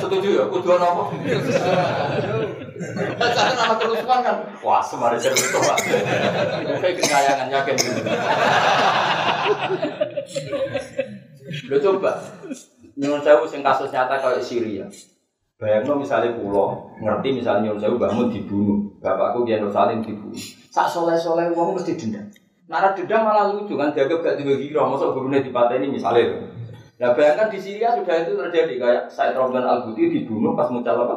Setuju ya? Kudu ono apa? Jangan nama kerusuhan kan. Wah, semari jadi Mustafa. Kayak kenyayangan yakin. Lo coba. Nyuruh saya sing kasus nyata kayak Syria. Bayangno misalnya pulau, ngerti misalnya nyuruh saya bangun dibunuh, bapakku dia Salim dibunuh. Sak soleh soleh uang mesti dendam. Nara dendam malah lucu kan, jaga gak dibagi roh, masa gurunya di ini misalnya. Nah bayangkan di Syria sudah itu terjadi kayak Said Romdan Al Buti dibunuh pas muncul apa?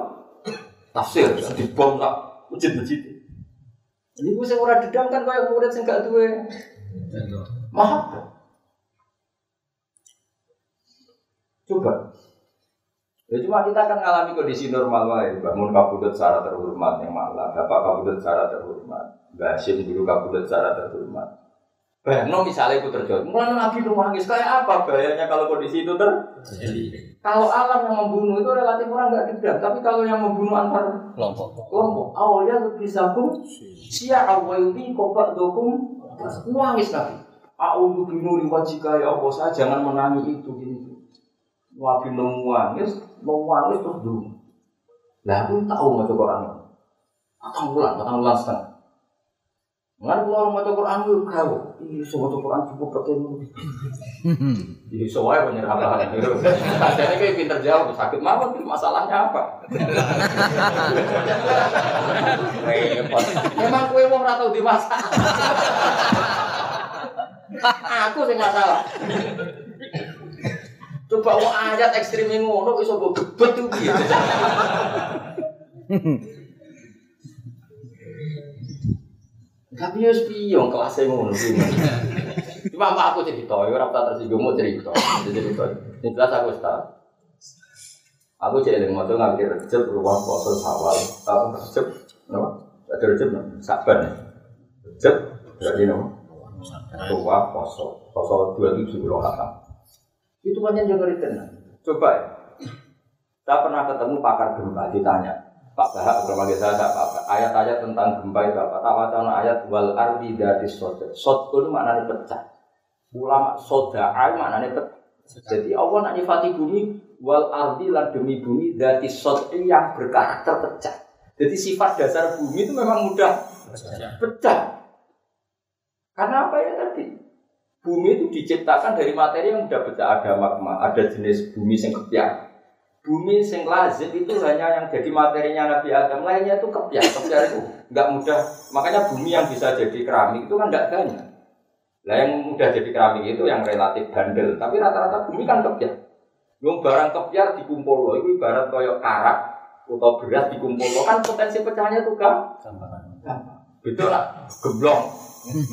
Tafsir, dibom tak ujit masjid. Ini gue sing ora dendam kan kayak murid sing gak duwe. Maaf. Coba Ya cuma kita akan mengalami kondisi normal wae. Bangun kabudut secara terhormat yang malah, bapak kabudut secara terhormat, Mbak Hashim dulu kabudut secara terhormat. Bayangno misalnya itu terjadi, mulai Nabi nangis kayak apa bahayanya kalau kondisi itu terjadi? Kalau alam yang membunuh itu relatif orang nggak dendam, tapi kalau yang membunuh antar kelompok, kelompok awalnya bisa pun sia awalnya kopak dokum nangis Nabi. Aku binuri wajika ya Allah, saya jangan menangis itu gini. Wabi nangis, mau nangis terus dulu. Lah aku tahu coba Quran. Atang bulan, atang bulan setengah. Nggak keluar mau coba Quran itu kau. Iya, semua coba Quran cukup ketemu. Jadi soalnya banyak apa? Jadi kayak pinter jawab, sakit mawon masalahnya apa? Memang kue mau ratau di masa. Aku sih masalah. Coba wong ayat ekstrim yang ngono iso mbok gebet tuh [LAUGHS] piye. Tapi ya piye wong kelas ngono. [LAUGHS] Cuma apa aku cerita, ya ora tak tersinggung mau cerita. Cerita. Ini jelas aku tahu. Aku jadi mau tuh ngambil rejep ruang poso sawal, tahu rejep, no? Ada rejep no? Saban, rejep berarti no? Ruang poso, poso dua tujuh puluh kata. Itu banyak yang ngeri. Coba ya. Saya pernah ketemu pakar gempa ditanya, Pak Bahak berbagai saya apa ayat-ayat tentang gempa itu apa? Tawatan ayat wal ardi dari soda. Sod itu maknanya pecah. Ulama soda ay maknanya pecah. Jadi Allah nak nyifati bumi wal ardi lan demi bumi dari sod yang berkarakter pecah. Jadi sifat dasar bumi itu memang mudah pecah. Karena apa ya tadi? Bumi itu diciptakan dari materi yang sudah beda ada magma, ada jenis bumi yang kepiak. Bumi sing lazim itu hanya yang jadi materinya Nabi Adam, lainnya itu kepiak. Kepiak itu nggak mudah. Makanya bumi yang bisa jadi keramik itu kan nggak banyak. Lah yang mudah jadi keramik itu yang relatif bandel, tapi rata-rata bumi kan kepiak. Yang barang kepiak dikumpul loh, itu ibarat koyok karak atau beras dikumpul loh, kan potensi pecahnya tuh kan? Betul lah, geblong,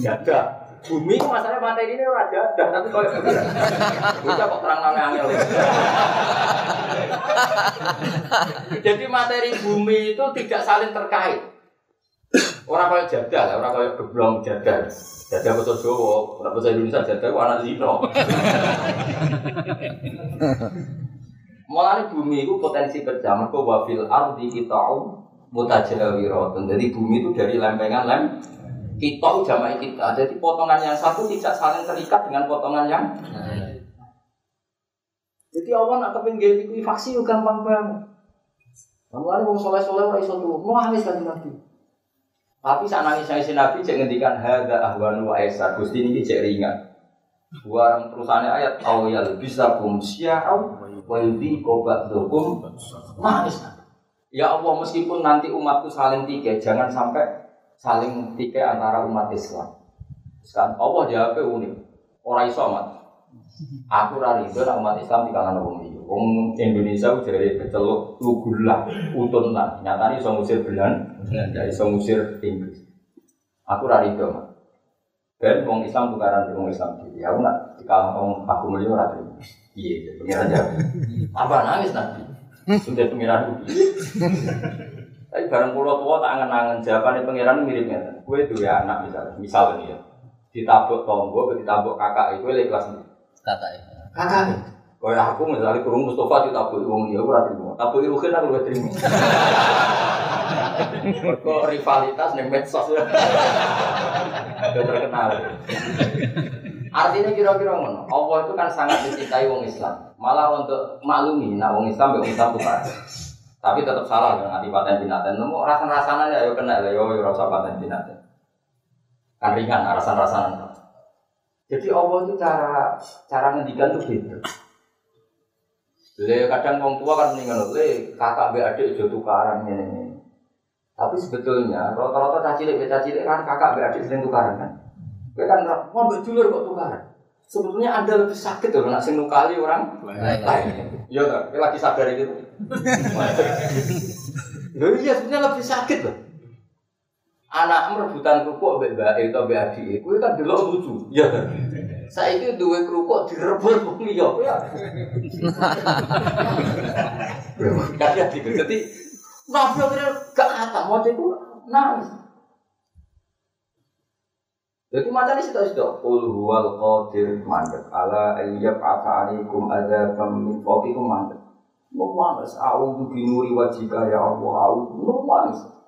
jada, bumi masalahnya materi ini raja dan tapi kalau bisa kok terang namanya angel [LAUGHS] jadi materi bumi itu tidak saling terkait orang kayak jadal orang kayak geblong jadal jadal betul Jawa orang bahasa Indonesia jadal anak zino [LAUGHS] Mulai bumi itu potensi kerja, mereka wafil ardi kita mutajawiratun. Jadi bumi itu dari lempengan lem kita jamaah kita. Jadi potongan yang satu tidak saling terikat dengan potongan yang. Jadi Allah nak kepengen jadi faksi juga gampang banget. Ada mau soleh soleh orang iso tuh, mau nangis kan nabi. Tapi saat nangis nangis nabi cek ngendikan harga ahwanu wa esa gusti ini cek ringan. Buang terusannya ayat au ya bisa kum siau wa yudi kobat dokum nangis. Ya Allah meskipun nanti umatku saling tiga, jangan sampai saling tiga antara umat Islam. Sekarang Allah jawabnya unik. Orang iso amat. Aku rari itu umat Islam di kalangan orang ini. Wong Indonesia jadi keceluk lugulah utun lah. Nyatanya iso ngusir Belan, dari iso ngusir Inggris. Aku rari itu amat. Dan wong Islam tukaran dengan wong Islam jadi. Aku nak di kalangan aku melihat rari. Iya, pengiran jawab. Apa nangis nanti? Sudah pengiran tapi bareng pulau tua tak angen-angen jawaban pangeran miripnya. Kue itu ya anak misalnya, misalnya nih ya. Ditabuk tonggo, ditabuk kakak itu lagi kelas. Kakak ya. Kakak. Kau aku misalnya kurung Mustafa ditabuk uang dia, aku rati mau. Tabuk Irukin aku lebih terima. [LAUGHS] Kok rivalitas nih medsos ya. Udah terkenal. Artinya kira-kira ngono. Allah itu kan sangat dicintai wong Islam. Malah untuk maklumi, nah wong Islam, wong Islam bukan. Tapi tetap salah dengan anti paten binaten. Nemu rasa rasanya ya kena ya yo rasa paten binaten. Kan ringan rasa rasanya. Jadi Allah itu cara cara ngendikan tuh beda. Le kadang orang tua kan meninggal le kakak be adik itu tukaran ini. Tapi sebetulnya rata-rata caci lek caci lek kan kakak be adik sering tukaran kan. Gue kan mau be dulur kok tukaran. Sebetulnya anda lebih sakit loh nak sing nukali orang lain. Iya kan? Lagi sadar itu. [LAUGHS] Iya sebenarnya lebih sakit loh. Anak merebutan kerupuk mbek mbak itu mbek adik, kowe kan delok lucu. Iya kan? Saiki duwe kerupuk direbut wong liya, ya. Kaya gitu. Jadi Nabi gak kata mau itu nangis. Jadi macam ini sudah sudah Qul huwal qadir mandek ala ayyab aka alaikum ada min fawqikum mandek Nangis, aku binuri wajika ya Allah, aku nangis.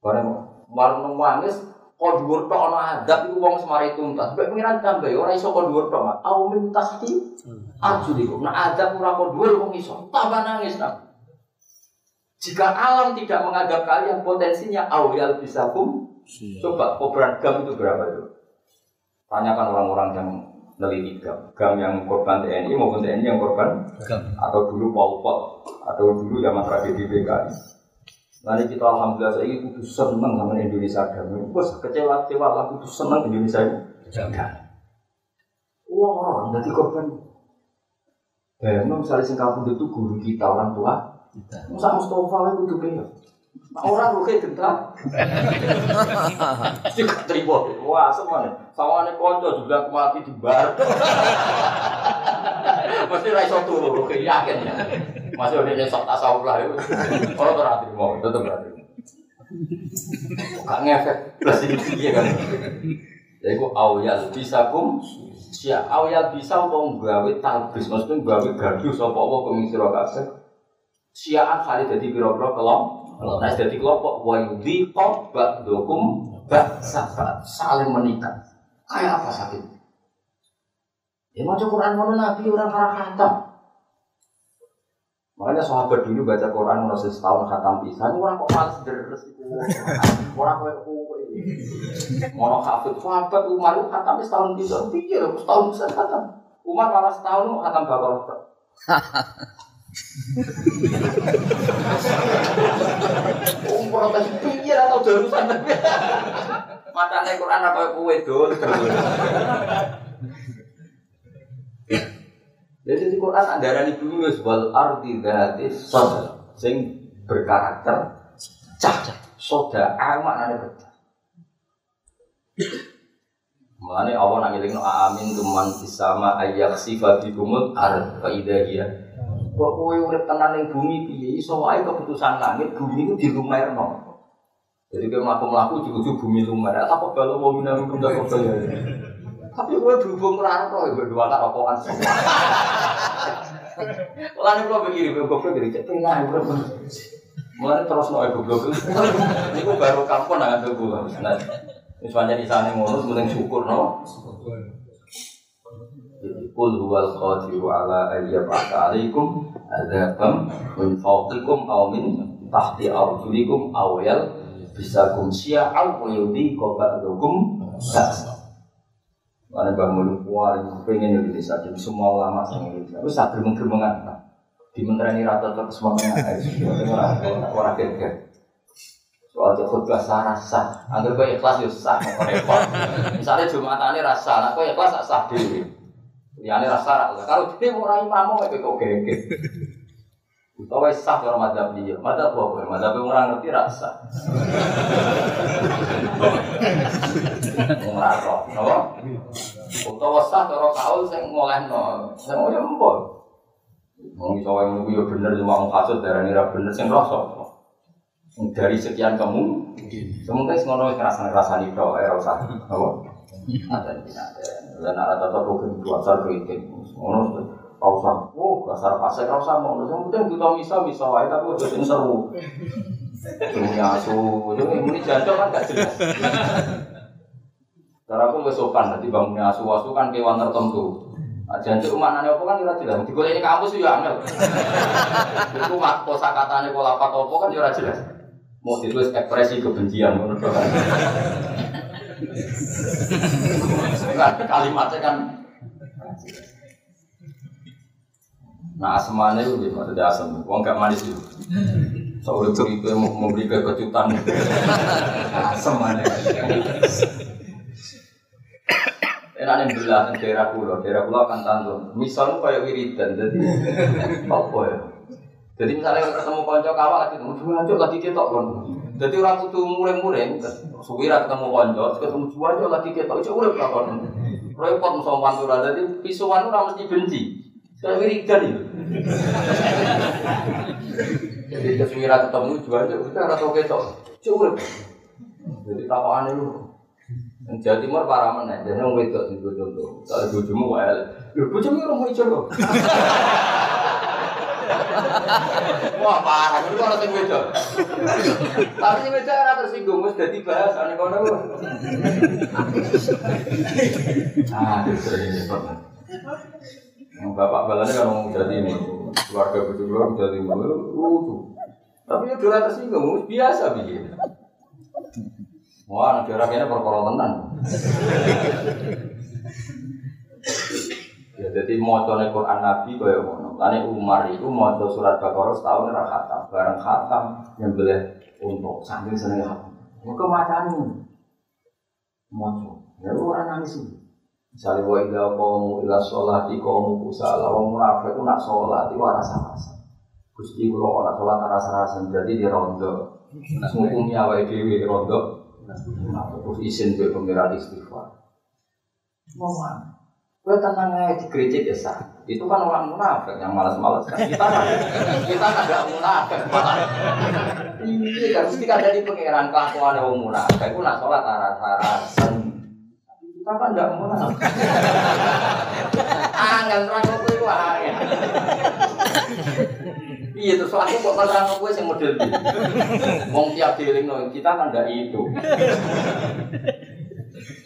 Barang barang nangis, kau dhuwur tok ana adab iku wong semari tuntas. Mbek pengiran tambah ora iso kau dhuwur tok. Au min tahti arjuliku. Nah adab ora kau dhuwur wong iso. Tambah nangis nang. Jika alam tidak menganggap kalian potensinya awal bisa kum, coba kobaran gam itu berapa itu? Tanyakan orang-orang yang neliti gam, gam yang korban TNI maupun TNI yang korban gam. atau dulu Pol Pot atau dulu zaman tragedi PKI. Nanti kita alhamdulillah saya itu seneng sama Indonesia gam. Bos kecewa kecewa lah itu seneng Indonesia ini. Jangan. Wah orang jadi korban. Bayangin misalnya singkapun itu guru kita orang tua. Musa Mustafa lah itu kayak orang lu kayak gentar. Juga [LAUGHS] terima. Wah, semuanya. Sama nih konco juga aku mati di bar. [LAUGHS] Mesti raiso turu, lu kayak yakin ya. Masih udah nyesok tasawuf lah itu. Kalau rati mau, tetap rati. Gak ngefek. Plus ini iya kan. Jadi aku awal bisa kum Sia awal bisa mau gawe talbis, maksudnya gawe gaduh sapa apa kemisira kabeh. Siaan kali jadi biro-biro kelom Nah, jadi kelompok wayudi bak dokum bak sahabat saling menikah. Kayak apa sakit? Ya mau Quran mau nabi orang arah kata. Makanya sahabat dulu baca Quran nggak setahun khatam pisan, orang kok males deres itu. Orang kok kowe. Mono hafid sahabat Umar itu khatam setahun pisan, piye lho setahun bisa khatam. Umar malah setahun mau khatam bakal. Umar protes piye atau darusan. Macane Quran apa kowe dol. Jadi di Quran ada di dulu wal ardi dati soda sing berkarakter cah soda amat nane bercah. Mulane Allah nang ngelingno amin tuman sama ayak sifat bikumul ar fa idahia. Kok kowe urip tenan ning bumi piye iso wae keputusan langit bumi itu dilumerno. Jadi kayak melaku-melaku juga bumi lumer. Apa kalau mau minum bunda kok ya? Tapi gue berhubung raro, gue dua tak rokokan semua. Kalau nih gue begini, gue goblok jadi cek tengah, gue Mulai terus noy goblok. Ini gue baru kampung nggak tuh gue. Nah, misalnya di sana ngono, sebenarnya syukur no. Kul huwal qadiru ala ayyab'atha alaikum adzabam min fawqikum aw min tahti arjulikum aw yal bisa kum syia'aw wa yudi qaba'dukum ba'sa karena Mulu paling pengen Indonesia, jadi semua ulama sang Indonesia. Terus tak geremeng-geremengan, di menteri rata terus semuanya orang orang geger. Soal khutbah sah rasa, agar kau ikhlas ya sah. Misalnya jumatan ini rasa, nah kau ikhlas sah dewi. Ya ini rasa. Kalau dia mau rai mamu, kau kau geger. Kau sah kalau madzhab dia, madzhab apa? Madzhab orang ngerti rasa. Roh, napa? Utawa sah cara kaul sing ngolehno. Sing yo empol. Wong iso wae niku yo bener cuma wong kasut darani ra bener sing rasa. Dari sekian kamu, semoga ngono wis ngrasa-ngrasani tok ora usah. Napa? Ada. Dan ada tetap dua sar kritik. Ngono Kau usah, oh dasar pasir kau usah mau, yang penting kita bisa bisa wae tapi udah sing seru. Dunia asu, ini jancok kan gak jelas. Cara aku sopan, nanti bangunnya asu asu kan kewan tertentu. Nah, jancok maknanya apa kan tidak jelas. Di ini kampus juga angel. Itu mak kosa katanya pola apa apa kan juga jelas. Mau ditulis ekspresi kebencian, menurut kan. Kalimatnya kan Nah asmane itu gimana? Maksudnya asam, uang gak manis itu. Soalnya itu mau memberi kejutan. Asam mana? [LAUGHS] Enak nih belah daerah pulau, daerah pulau akan tantun. Misalnya kayak wiridan, jadi [LAUGHS] apa ya? Jadi misalnya ketemu konco kawal lagi ketemu dua aja lagi ketok kan. Jadi orang kudu mureng-mureng, suwira ketemu konco, ketemu aja lagi ketok, itu urip kan. Repot musuh pantura, jadi pisuan orang mesti benci. Saya wiridan itu. [LAUGHS] Jadi keswira ketemu jual aja udah rata ketok. Cukup. Jadi tawakan itu. Jawa Timur para mana? Jadi orang wedok di contoh. Kalau bojomu wae. Lho bojomu ora mau ijo lho. [LAUGHS] Wah parah, itu orang sing wedok. Tapi sing wedok ora tersinggung wis dadi bahasane kono. Ah, itu sering Yang bapak balanya kan ngomong jadi ini keluarga bujuk keluarga jadi lucu. Tapi ya dora tersinggung, biasa begini. Wah, negara ini perkara tenan. Ya, jadi mau Quran Nabi kaya ngono. Lani Umar itu mau surat Baqarah setahun ora khatam, bareng khatam yang boleh untuk saking seneng khatam. Muka macam mau ya orang nangis ini. Misalnya wa ila qaumu ila sholati qaumu kusala wa munafik nak sholat itu rasa-rasa. Gusti kula ora sholat rasa-rasa jadi di rondo. Nah, ngukumi awake dhewe rondo. Terus izin ke pengiran istighfar. Mana? Gue tenang aja di gereja ya sah. Itu kan orang munafik yang malas-malas kan. Kita kan, kita kan gak munafik. Iya kan, mesti ada di pengiran kelakuan orang munafik. Itu nak sholat rasa-rasa. Kita kan enggak mau nang. Angel terang kowe wae. Iya terus aku kok terang kowe sing model iki. Wong tiap dielingno kita kan enggak itu.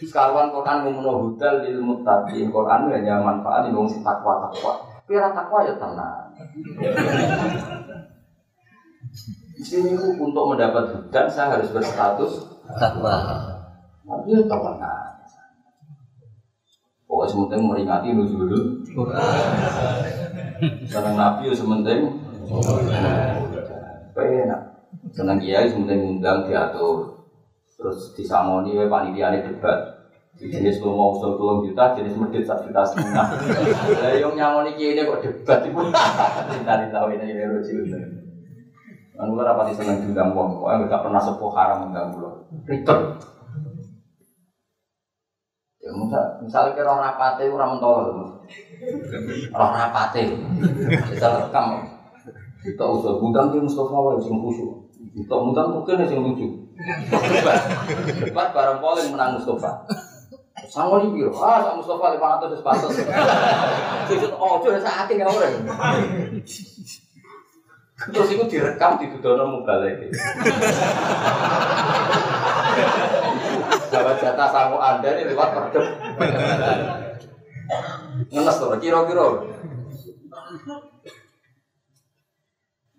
Sekarwan Quran ngono hudal lil muttaqin. Quran hanya manfaat di wong sing takwa-takwa. Pira takwa ya tenang. Di sini untuk mendapat hutan saya harus berstatus takwa. Tapi ya takwa Pokoknya sementing meringati nuzulul Senang Nabi ya sementing Enak Senang kiai sementing undang diatur Terus disamoni panitia debat di jenis lu mau usul tulung juta, jenis medit satu juta setengah. [LAUGHS] Lah yang nyamoni kiai ini kok debat itu. Tadi tahu ini ini lucu. Anu ora pati seneng diundang wong, kok enggak pernah sepuh haram undang kula. Ribet. Ya misal misalnya kira rapate ora mentol. Roh rapate. Kita rekam. Kita usul undang ki Mustafa wae sing khusyuk. Kita undang mungkin sing lucu. Debat bareng polling menang Mustafa. Sangoni piro? Ah, sak Mustafa 500 wis pantes. Sujud ojo sak ati ora. Terus itu direkam di dudono mubalek. Jawab jatah sangu anda ini lewat perdem. Ngenes tuh, kira-kira.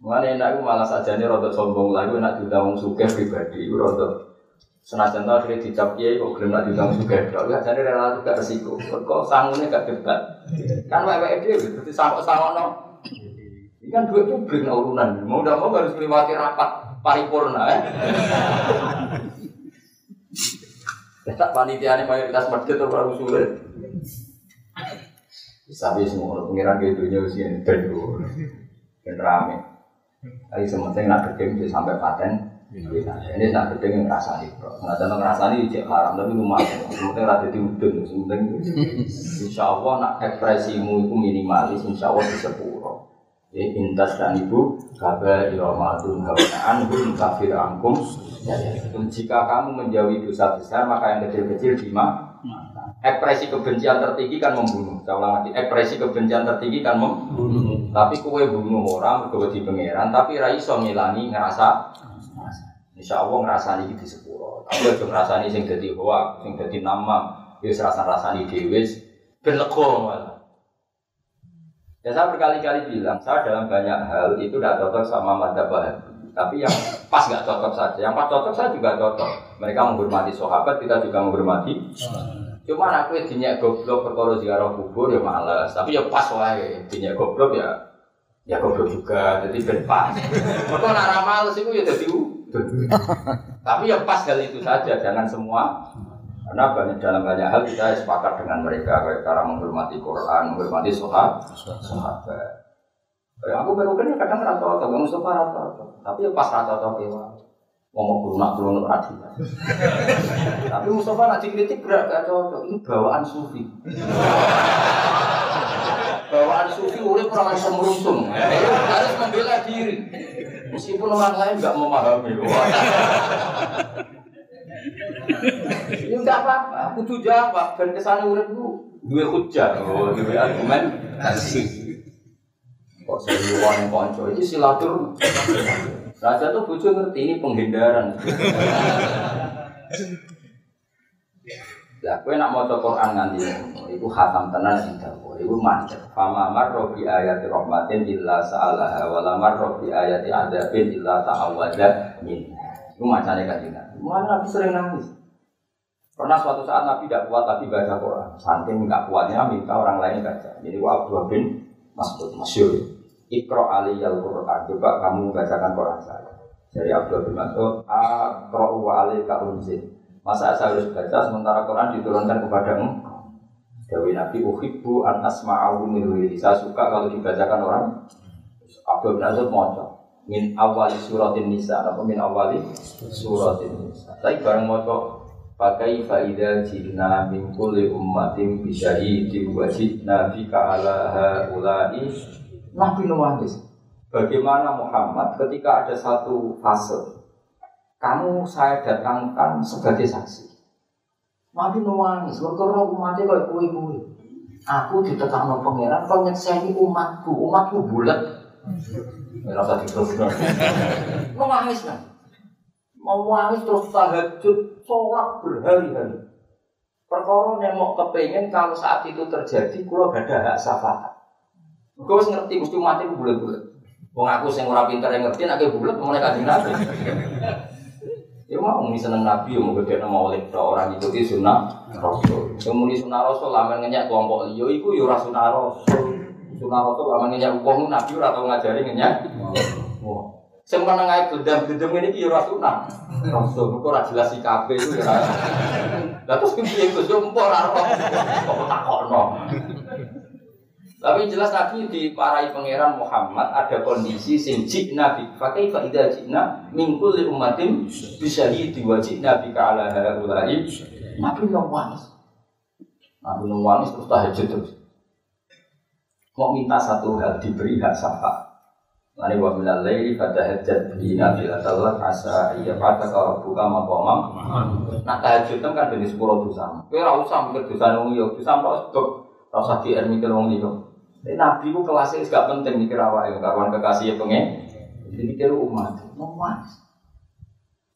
Mengenai enak itu malah saja ini rodok sombong lagi, enak diundang wong suge pribadi, itu rodok senajan tau akhirnya dicap kiai kok gelem nak diundang suge, tapi jadi relatif gak resiko. Kok sangunya gak debat, kan wae dia, berarti sangkok-sangkok no. Ini kan duit publik urunan, mau udah mau harus melewati rapat paripurna. Eh? Tak panitia ini mayoritas atau baru sulit. Tapi semua pengiran gitu nya dan rame. Tapi sementing nak gedeng bisa sampai paten. Ini nak gedeng yang ngerasa nih, nggak ada ngerasa nih cek haram tapi lumayan. Sementing rada diudun, sementing [LAUGHS] insya Allah nak ekspresimu itu minimalis, insya Allah bisa pura. Ya intas dan ibu kabar iromatun hawanaan hum kafir angkum. Ya, ya. Jika kamu menjauhi dosa besar maka yang kecil-kecil di mana? Ekspresi kebencian tertinggi kan membunuh. Saya ulang lagi, ekspresi kebencian tertinggi kan membunuh. Tapi kue bunuh orang, kue di pangeran, tapi raiso ngilangi ngerasa. Insya Allah ngerasa ini di sepuro. Tapi aja ngerasa ini sing jadi hoa, sing jadi nama, bisa rasa rasa ini dewi, ben lego malah. Ya saya berkali-kali bilang, saya dalam banyak hal itu tidak cocok sama madzhab Wahabi. Tapi yang pas nggak cocok saja, yang pas cocok saya juga cocok. Mereka menghormati sahabat, kita juga menghormati. Cuma aku dinyak goblok perkara ziarah kubur ya males. Tapi ya pas wae, dinyak goblok ya ya goblok juga. Jadi ben pas. [LAUGHS] Mereka nak males itu ya jadi [LAUGHS] Tapi ya pas hal itu saja, jangan semua karena banyak dalam banyak hal kita sepakat dengan mereka kayak cara menghormati Quran, menghormati sahabat. sahabat. Ya, aku baru kan kadang rasa cocok, nggak Mustafa rasa cocok. Tapi ya pas rasa cocok ya, ngomong lunak lunak radi. Tapi Mustafa nak dikritik berat gak cocok. Ini bawaan sufi. [LAUGHS] bawaan sufi urip orang yang semeruntung. Ya, harus membela diri. Meskipun orang lain nggak memahami. Ini enggak apa-apa, kudu jawab. Dan ke sana urip itu dua hujah, oh, dua argumen. Kasih. Kok seriuan konco ini silatur. Raja tuh bujuk ngerti ini penghindaran. Ya, kue nak mau Quran nganti itu hatam tenan sing dawa, itu macet. Fama marro bi ayati rahmatin illa sa'alaha wa la marro bi ayati adabin illa ta'awwada min. Itu macamnya kan Mana Nabi sering nangis. Pernah suatu saat Nabi tidak kuat lagi baca Quran. Saking nggak kuatnya minta orang lain baca. Jadi Abdullah bin Mas'ud Masyur. Ikro aliyal Quran. Coba kamu bacakan Quran saya. Dari Abdul bin Mas'ud, Akro wa. Masa saya harus baca sementara Quran diturunkan kepadamu? Dewi Nabi uhibbu an asma'ahu min Saya suka kalau dibacakan orang. Abdul bin Mas'ud moco. Min awali suratin nisa. Apa min awali suratin nisa. Tapi bareng moco Pakai faida jina min kulli ummatin bisyahidin wajib nabi ka'ala ha'ulai Nabi nangis. Bagaimana Muhammad ketika ada satu fase kamu saya datangkan sebagai saksi. Nabi nangis, karena umatnya kayak kue kue. Aku ditekan no pangeran, kau nyekseni umatku, umatku bulat. Rasa diteruskan. [LAUGHS] Nangis kan? Mau nangis terus tahajud, sholat berhari-hari. Perkara yang mau kepengen kalau saat itu terjadi, kalau gak ada hak syafaat. Gue ngerti mesti mati bulat-bulat. Wong aku sing ora pinter yang ngerti nek bulat mulai kanjeng Nabi. Ya mau muni seneng Nabi, ya mau gede nama oleh orang ikuti sunnah Rasul. Yang sunnah Rasul, lamen ngenyak kelompok liyo, iku ya ora sunnah Rasul. Sunnah Rasul, lamen ngenyak uang Nabi ora tau ngajari ngenyak. Wah, sing meneng ae gendam-gendam ini ki ya ora sunnah Rasul. Kok ora jelas sikape itu ya. Lah terus piye Gus yo empor ora kok takokno. Tapi jelas Nabi di parai pangeran Muhammad ada kondisi sing Nabi. Fakai fa idza jikna min kulli ummatin bisa wa Nabi ka ala haula'i. Nabi nangis. Nabi nangis terus tahajud terus. Mau minta satu hal diberi hak syafaat. Lani wa minal laili fatahajjat bi nafilatallah asa iya pada kalau buka maqamam. Nah tahajud kan dari sepuluh dosa. Kowe ora usah mikir dosa wong yo, dosa kok sebab ora usah di mikir wong liya. Nabi ku kelasnya gak penting mikir awak ya, kawan kekasih ya pengen. Jadi mikir umat, umat.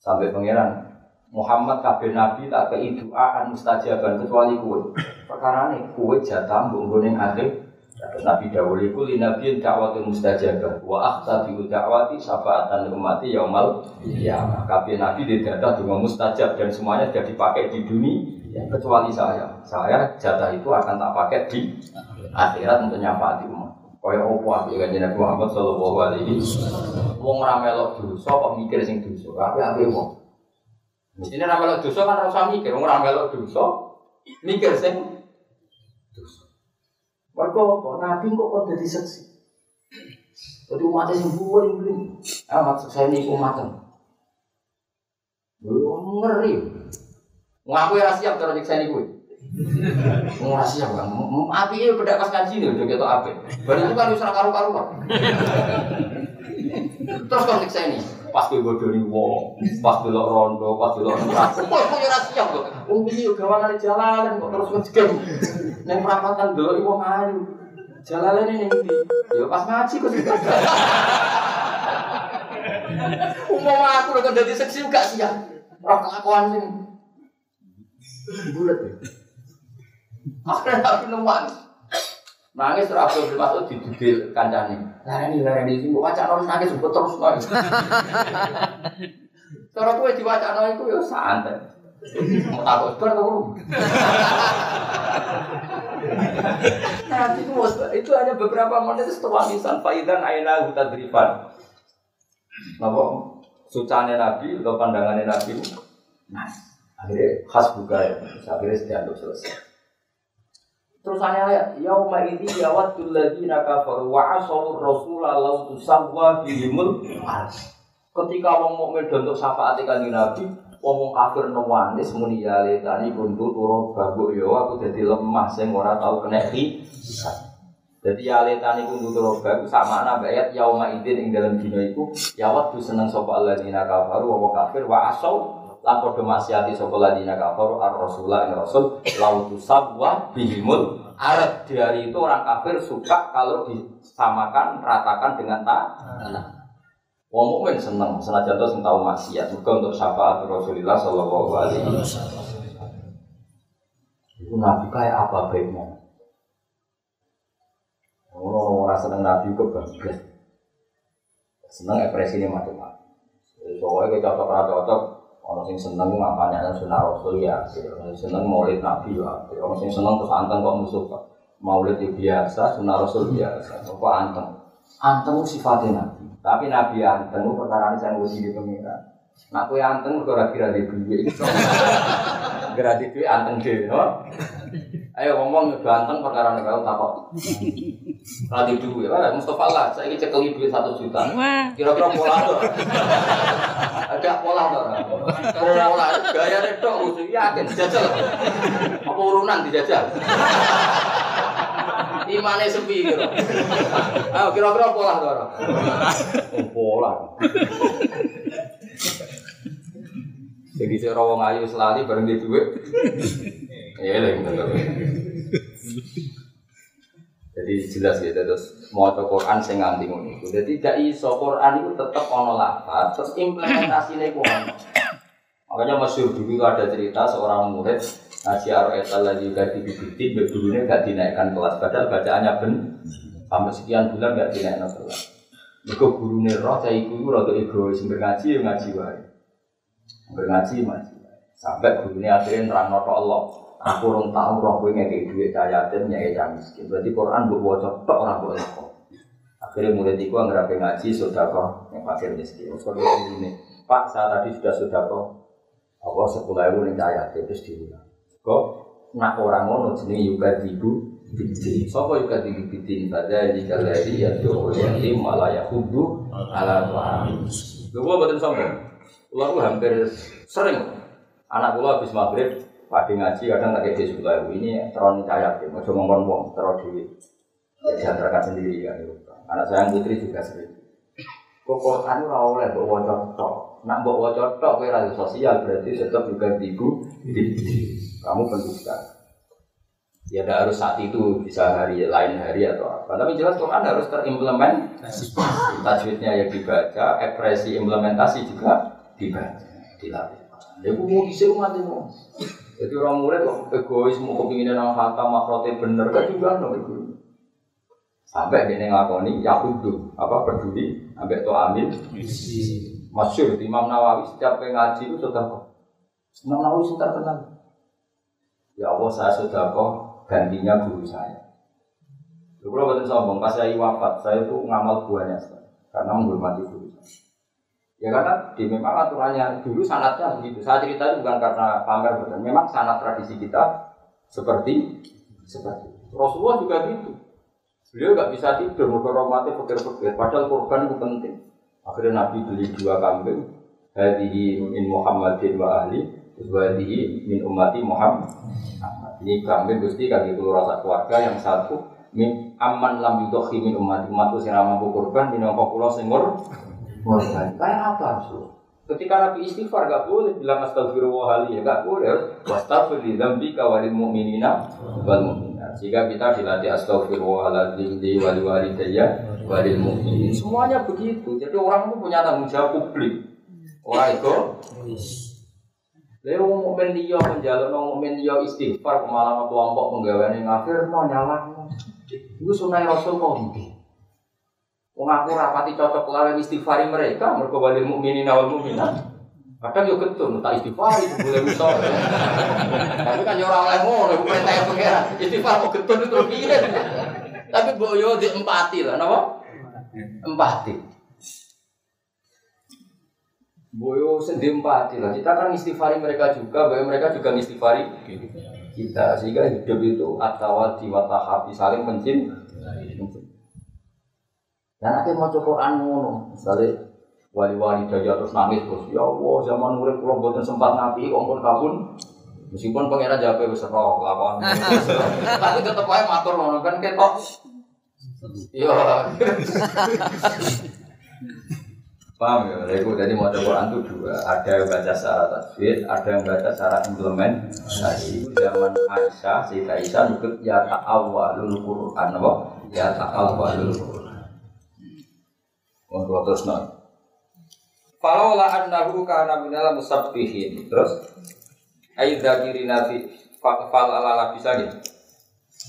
Sampai pangeran Muhammad kabeh nabi tak ke doa kan mustajaban kecuali kue. Perkara ini kue jatah bungkuning akhir. Nabi Dawud itu li nabiyin dakwatun mustajabah wa akhtabi dakwati syafaatan umati yaumal ya kabeh nabi di data dengan mustajab dan semuanya sudah dipakai di dunia kecuali saya. Saya jatah itu akan tak pakai di akhirat untuk nyafaati umat. Kaya opo api kan Nabi Muhammad sallallahu alaihi wasallam. Wong ora melok dosa kok mikir sing dosa. Ape ape wong. Mestine ora melok dosa kan ora usah mikir, wong ora melok dosa mikir sing dosa. Mergo kok Nabi kok kok dadi seksi. Jadi umatnya sing ini. Ah maksud saya ini. Belum ngeri. Ngaku ya siap terus saya ini gue. Mau siap kan? Api ini beda pas ngaji nih, udah gitu api. Baru itu kan usah karu karu Terus konflik saya ini, pas gue bodoh nih wong, pas belok rondo, pas belok neraka. Kok kok ora siap kok? Wong iki yo gawanan jalan kok terus ngejeng. Ning perapatan delok wong ayu. Jalan ini ndi? Yo pas ngaji kok sih. Umum aku udah jadi seksi gak siap. Ora kelakuan sing bulat ya. Tapi nangis. Nangis terus Abdul Mas'ud didudil kancane. Larani larani sing waca nang nangis mbok terus nangis. Cara kowe diwacana iku ya santai. Mau takut bar Nah, itu, itu hanya beberapa menit setelah misan Faidan aina hutadrifan. Napa? Sucane Nabi atau pandangannya Nabi. Nah, akhirnya khas buka ya. Akhirnya dianggap selesai. Terus ayat, yauma ini yawadul ladzina kafaru wa asaw rasulah law tusawwa bihimul Ketika wong mukmin untuk syafaat kanjeng Nabi, wong kafir newanis muni ya letani kuntu turu babu yo aku dadi lemah sing ora tau kena hisab. Jadi ya letani kuntu turu babu sama ana ayat yauma idin ing dalam dina iku yawat seneng sapa alladzina kafaru wa kafir wa asaw lan padha maksiati sapa ladina kafaru ar rasulullah ing rasul lautu sabwa bihimul arab di hari itu orang kafir suka kalau disamakan ratakan dengan tanah Wong mukmin seneng senajan to sing tau maksiat muga untuk syafaat Rasulullah sallallahu alaihi wasallam. Itu nabi kayak apa baiknya? Oh, orang seneng nabi bagus. Seneng ekspresinya macam-macam. Soalnya kita cocok cocok Orang sing seneng ngapanya sunnah rasul ya, orang seneng maulid nabi ya, orang sing seneng terus anteng kok musuh kok. Maulid ya biasa, sunnah rasul biasa, kok anteng. Anteng sifatnya nabi, tapi nabi anteng itu perkara ini saya nguji di pengiran. Nah, aku anteng kok kira di duit. [LAUGHS] Kira di duit anteng deh? Ayo ngomong udah anteng perkara ini kalau takut. Rati duit, wah Mustafa lah, saya ingin cekeli duit satu juta. Kira-kira pola tuh. Ada pola tuh. Pola gaya itu usul yakin dijajal. Apa urunan dijajal? Imane sepi gitu. Ayo kira-kira pola tuh. Oh, pola. Jadi saya rawang ayu selali bareng di duit. Iya, bener. Jadi jelas ya terus mau Quran saya nganti ngono Jadi tidak iso Quran itu tetap ono terus implementasinya ku ono. Makanya masyur dulu ada cerita seorang murid ngaji Ar-Etal lagi gak dibibiti, dulunya gak dinaikkan kelas, padahal bacaannya ben Sampai sekian bulan gak dinekno sholat. Mergo gurune roh cah iku iku rada egois, ngaji ya ngaji wae. Ngaji ngaji. Sampai gurune akhirnya nerangno tok Allah. Aku orang tahu roh kowe ngekek duit cah yatim nyai miskin. Berarti Quran mbok waca tok ora mbok lekok. Akhirnya murid itu anggere ngaji sedekah yang fakir miskin. Kalau ini, Pak saya tadi sudah sedekah apa sepuluh ribu nih cah yatim terus diulang. Kok nak orang ngono jenenge juga bidin. Sopo juga di bidin pada di galeri ya tuh yang malah ya hudu ala tuhan. Gue betul sombong. Ular hampir sering. Anak gue habis maghrib pagi ngaji kadang tak kayak ribu ini teron cayak ya. Mau cuma ngomong teron duit. Ya diantarkan sendiri kan. Anak saya putri juga sering. Kok Quran ora oleh mbok waca tok. Nak mbok waca tok kowe sosial berarti tetap juga ibu kamu pendusta. Ya tidak harus saat itu, bisa hari lain hari atau apa. Tapi jelas Quran harus terimplement. Tajwidnya ya dibaca, ekspresi implementasi juga dibaca, dilatih. Ya aku mau isi umat itu. Jadi orang murid kok egois mau kepingin nang kata makrote bener kan juga no itu. Sampai dia ngakoni yahudu apa peduli sampai to ambil. Masyur Imam Nawawi setiap ngaji itu sudah kok. Imam Nawawi sudah terkenal. Ya Allah saya sudah kok gantinya guru saya. Kalau betul sombong, pas saya wafat, saya itu ngamal buahnya karena menghormati guru. Ya karena di memang aturannya dulu sanatnya begitu. Saya cerita itu bukan karena pamer betul. Memang sanat tradisi kita seperti seperti Rasulullah juga gitu. Beliau nggak bisa tidur, menghormati fakir-fakir. Padahal korban itu penting. Akhirnya Nabi beli dua kambing. Hadihi min Muhammadin wa ahli. Hadihi min ummati Muhammad. Ini kambing gusti kaki keluar rasa keluarga yang satu min aman lam yudohi min umat umat sing mampu korban minangka kula sing korban. Kayak apa Rasul? Ketika Nabi istighfar gak boleh bilang astagfirullah ya gak boleh harus wastaghfir li dzambika walil mu'minina wal mu'minat. Jika kita dilatih astagfirullahaladzim di wali walidayya walil mu'minin. Semuanya begitu. Jadi orang itu punya tanggung jawab publik. Orang itu Lha wong mukmin liya menjaluk mukmin istighfar malah kelompok penggaweane ngafir no nyalah. Iku sunah Rasul kok? Wong aku rapati cocok lawan istighfari mereka mergo walil mukminin wal mukminat. Kadang yo ketun tak istighfar itu boleh misal. Tapi kan yo ora oleh ngono, iku perintah. Istighfar kok ketun itu piye? Tapi mbok yo empati lah, napa? Empati. Boyo sedempati lah. Kita kan istighfari mereka juga, bahwa mereka juga istighfari kita. Sehingga hidup itu atau diwatahabi saling mencin. Dan ada mau coba ngono, misalnya wali-wali daya terus nangis terus, ya Allah zaman murid pulau buatan sempat nabi, ompon kabun, meskipun pangeran jawab wis roh lakon, [LAUGHS] tapi tetap aja matur ngono kan ketok, iya. Paham ya? Itu jadi mau Quran itu dua. Ada yang baca secara tajwid, ada yang baca secara implementasi. Zaman Aisyah, Sayyidah Aisyah ikut ya ta'awwalul Quran? Ya ta'awwalul Quran. Untuk terus nol. Falau la annahu kana minal musabbihin. Terus ayat dzakirina fi fal ala bisa gitu.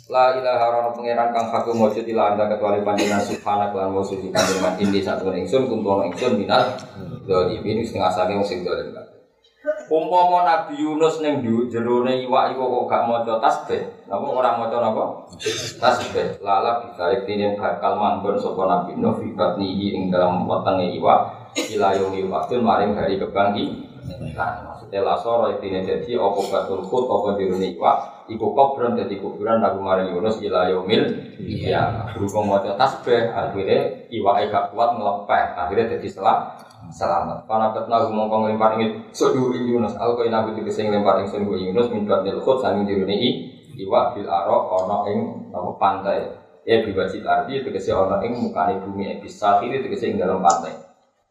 La ilaha rono pangeran kang hakum wujud ila anda kecuali panjenengan subhanak lan wa suci panjenengan ini satu ingsun kuntono ingsun minal dzalimin setengah saking sing dolim Umpama Nabi Yunus ning jerone iwak iku kok gak maca tasbih, napa ora maca napa? Tasbih. Lala bisa iktine bakal manggon sapa Nabi Nuh fi batnihi ing dalam wetenge iwak ila yaumi waktu maring hari kebangki. Nah, maksudnya lasoro iktine dadi apa batul khut apa jerone iwak iku kubron jadi kuburan lagu maring Yunus ila yaumil iya berhubung maca tasbih akhirnya iwake gak kuat ngelepeh akhirnya jadi selam selamat. Karena ketna ngomong kong lempar ingin sudu Yunus. Al kau nabi dikasih lempar ing sungguh Yunus minta nilkut sambil diruni i iwa bil aro ono ing apa pantai. Ya biwajib arti dikasih ono ing mukane bumi bisa kiri dikasih ing dalam pantai.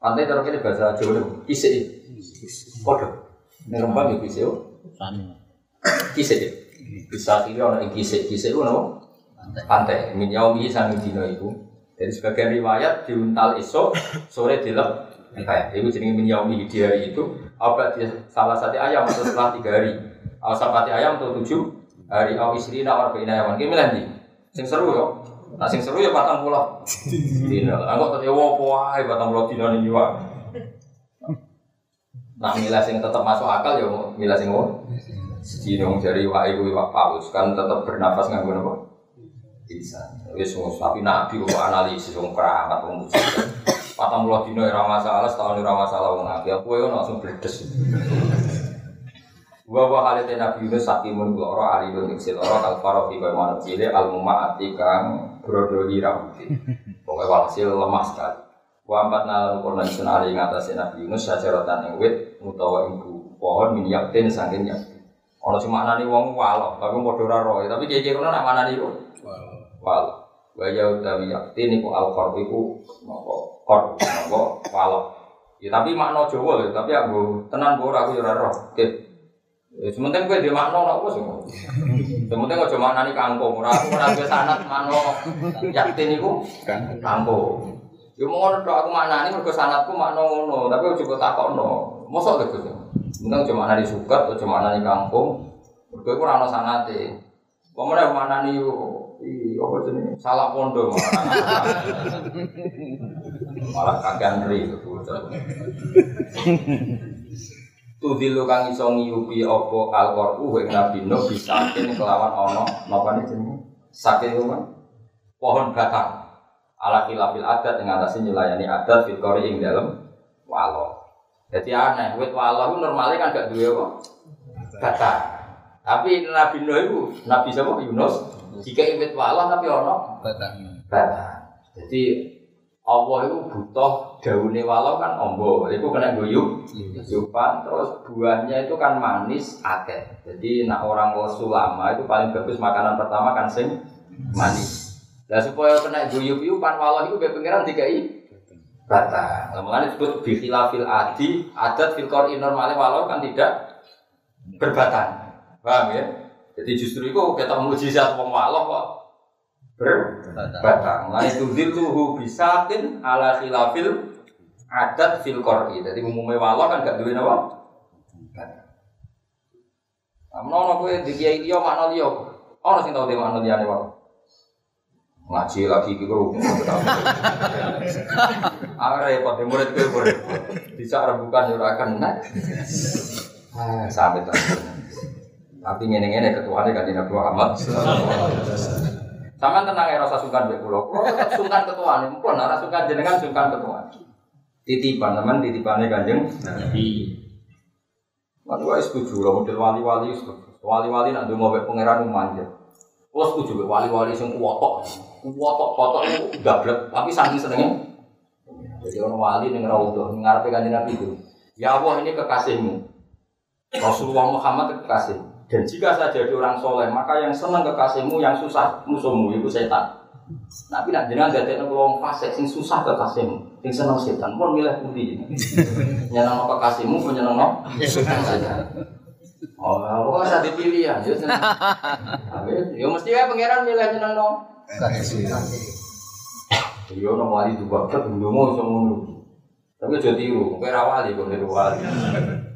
Pantai terus ini bahasa Jawa itu kisih kode ini rempah ya kisih kisih bisa kiri orang yang kisik kisik itu nopo pantai. Min yaumi sang dino itu dari sebagian riwayat diuntal esok sore dilep kayak itu jenis min di hari itu apa dia salah satu ayam atau setelah tiga hari atau sapati ayam atau tujuh hari awal istri nawar ke inayawan gimana nih sing seru yo Nah sing seru ya batang pulau. Dino. Aku tadi wopo wae batang pulau dino ning jiwa. Nah milah sing tetap masuk akal ya milah sing wo. Dino dari wae kuwi Pak Paulus kan tetap bernafas nganggo napa? Bisa. Wis tapi nabi kok analisis wong keramat Patang puluh dino ya masalah, setahun ya masalah wong nabi. Aku ya langsung berdes. Wa wa halite Nabi Yunus sakimun loro alilun iksil loro kal faro fi manuk cile al mumaati kang brodoli rambutin. Pokoke walhasil lemah sekali. Wa ambat nalan kurna isun ali ngatasé Nabi Yunus sajaratan ing wit utawa ing pohon min yaktin saking yaktin. Ana sing maknani wong walo, tapi padha ora roe, tapi kiye-kiye kono nak maknani kok. Walo. Wa ya utawi yaktin iku al qarb iku napa qor napa walo. Ya tapi makna Jawa lho, tapi aku tenan ora aku ya ora roh. Oke. Ya sementing kowe dhe makna ora sih. Sementing aja maknani kangkung, ora ora duwe sanad makna yaktin iku kangkung. Ya mau tok aku maknani mergo sanadku makna ngono, tapi aja kok takokno. Mosok lho Gus. Sementing aja maknani sukat, aja maknani kangkung. Mergo ora ana sanate. Pemene maknani Iya, apa jenis salah pondok malah malah kagak ngeri Tudilu kang iso ngiyupi apa al-Qur'u wa Nabi Nuh bisakin kelawan ana napa jenenge? Saking apa? Pohon batang. Ala khilafil adat dengan atas nyelayani adat fil qori ing dalem walo. Jadi aneh, wit walo normalnya kan gak duwe apa? Batang. Tapi Nabi Nuh itu, Nabi siapa? Yunus. Jika wit walo tapi ono batang. Batang. Jadi Allah itu butuh daunnya walau kan ombo, itu kena guyup, yupan, terus buahnya itu kan manis, akeh. Jadi nak orang lama itu paling bagus makanan pertama kan sing manis. Nah supaya kena guyup yupan walau itu biar pengiran tiga i bata. Nah, disebut bihilafil adi, adat filkor normalnya walau kan tidak berbatang. Paham ya? Jadi justru itu kita mujizat wong walau kok berbatang. Nah itu bisa bisakin ala khilafil adat fil. Jadi umumnya wala kan gak duwe napa? Amno ana kowe di kiai liya makna liya. Ana sing tau de makna liyane wae. Ngaji lagi iki karo. [LAUGHS] Ah repot murid kowe murid. Bisa rembukan yo ora kena. Ah sampe Tapi ngene-ngene ketuane kan Nabi Muhammad sama tenang ya rasa sungkan be pulau. Pulau sungkan ketua nih, pun nara sungkan jenengan sungkan ketua. Titipan teman titipannya kanjeng Nabi. Gue setuju lah model wali-wali setuju. Wali-wali nak mau be pangeran manja. Gue setuju be wali-wali sing kuotok, kuotok kuotok itu gablek, tapi saking senengnya. Jadi orang wali nih rawuh ngarepe kanjeng Nabi itu. Ya Allah ini kekasihmu. Rasulullah Muhammad kekasihmu. Dan jika saya jadi orang soleh, maka yang senang kekasihmu, yang susah musuhmu itu setan. Nabi nak jenengan dadi nek wong fasik sing susah kekasihmu, sing seneng setan, pun milih pundi. [LAUGHS] Nyeneng kekasihmu, pun nyeneng setan. [LAUGHS] Oh, kok usah dipilih ya, seneng. Yo mesti ya pangeran milih nyeneng no. Yo no wali juga ket ndonga iso ngono. Tapi aja tiru, kowe ra wali kok niru wali.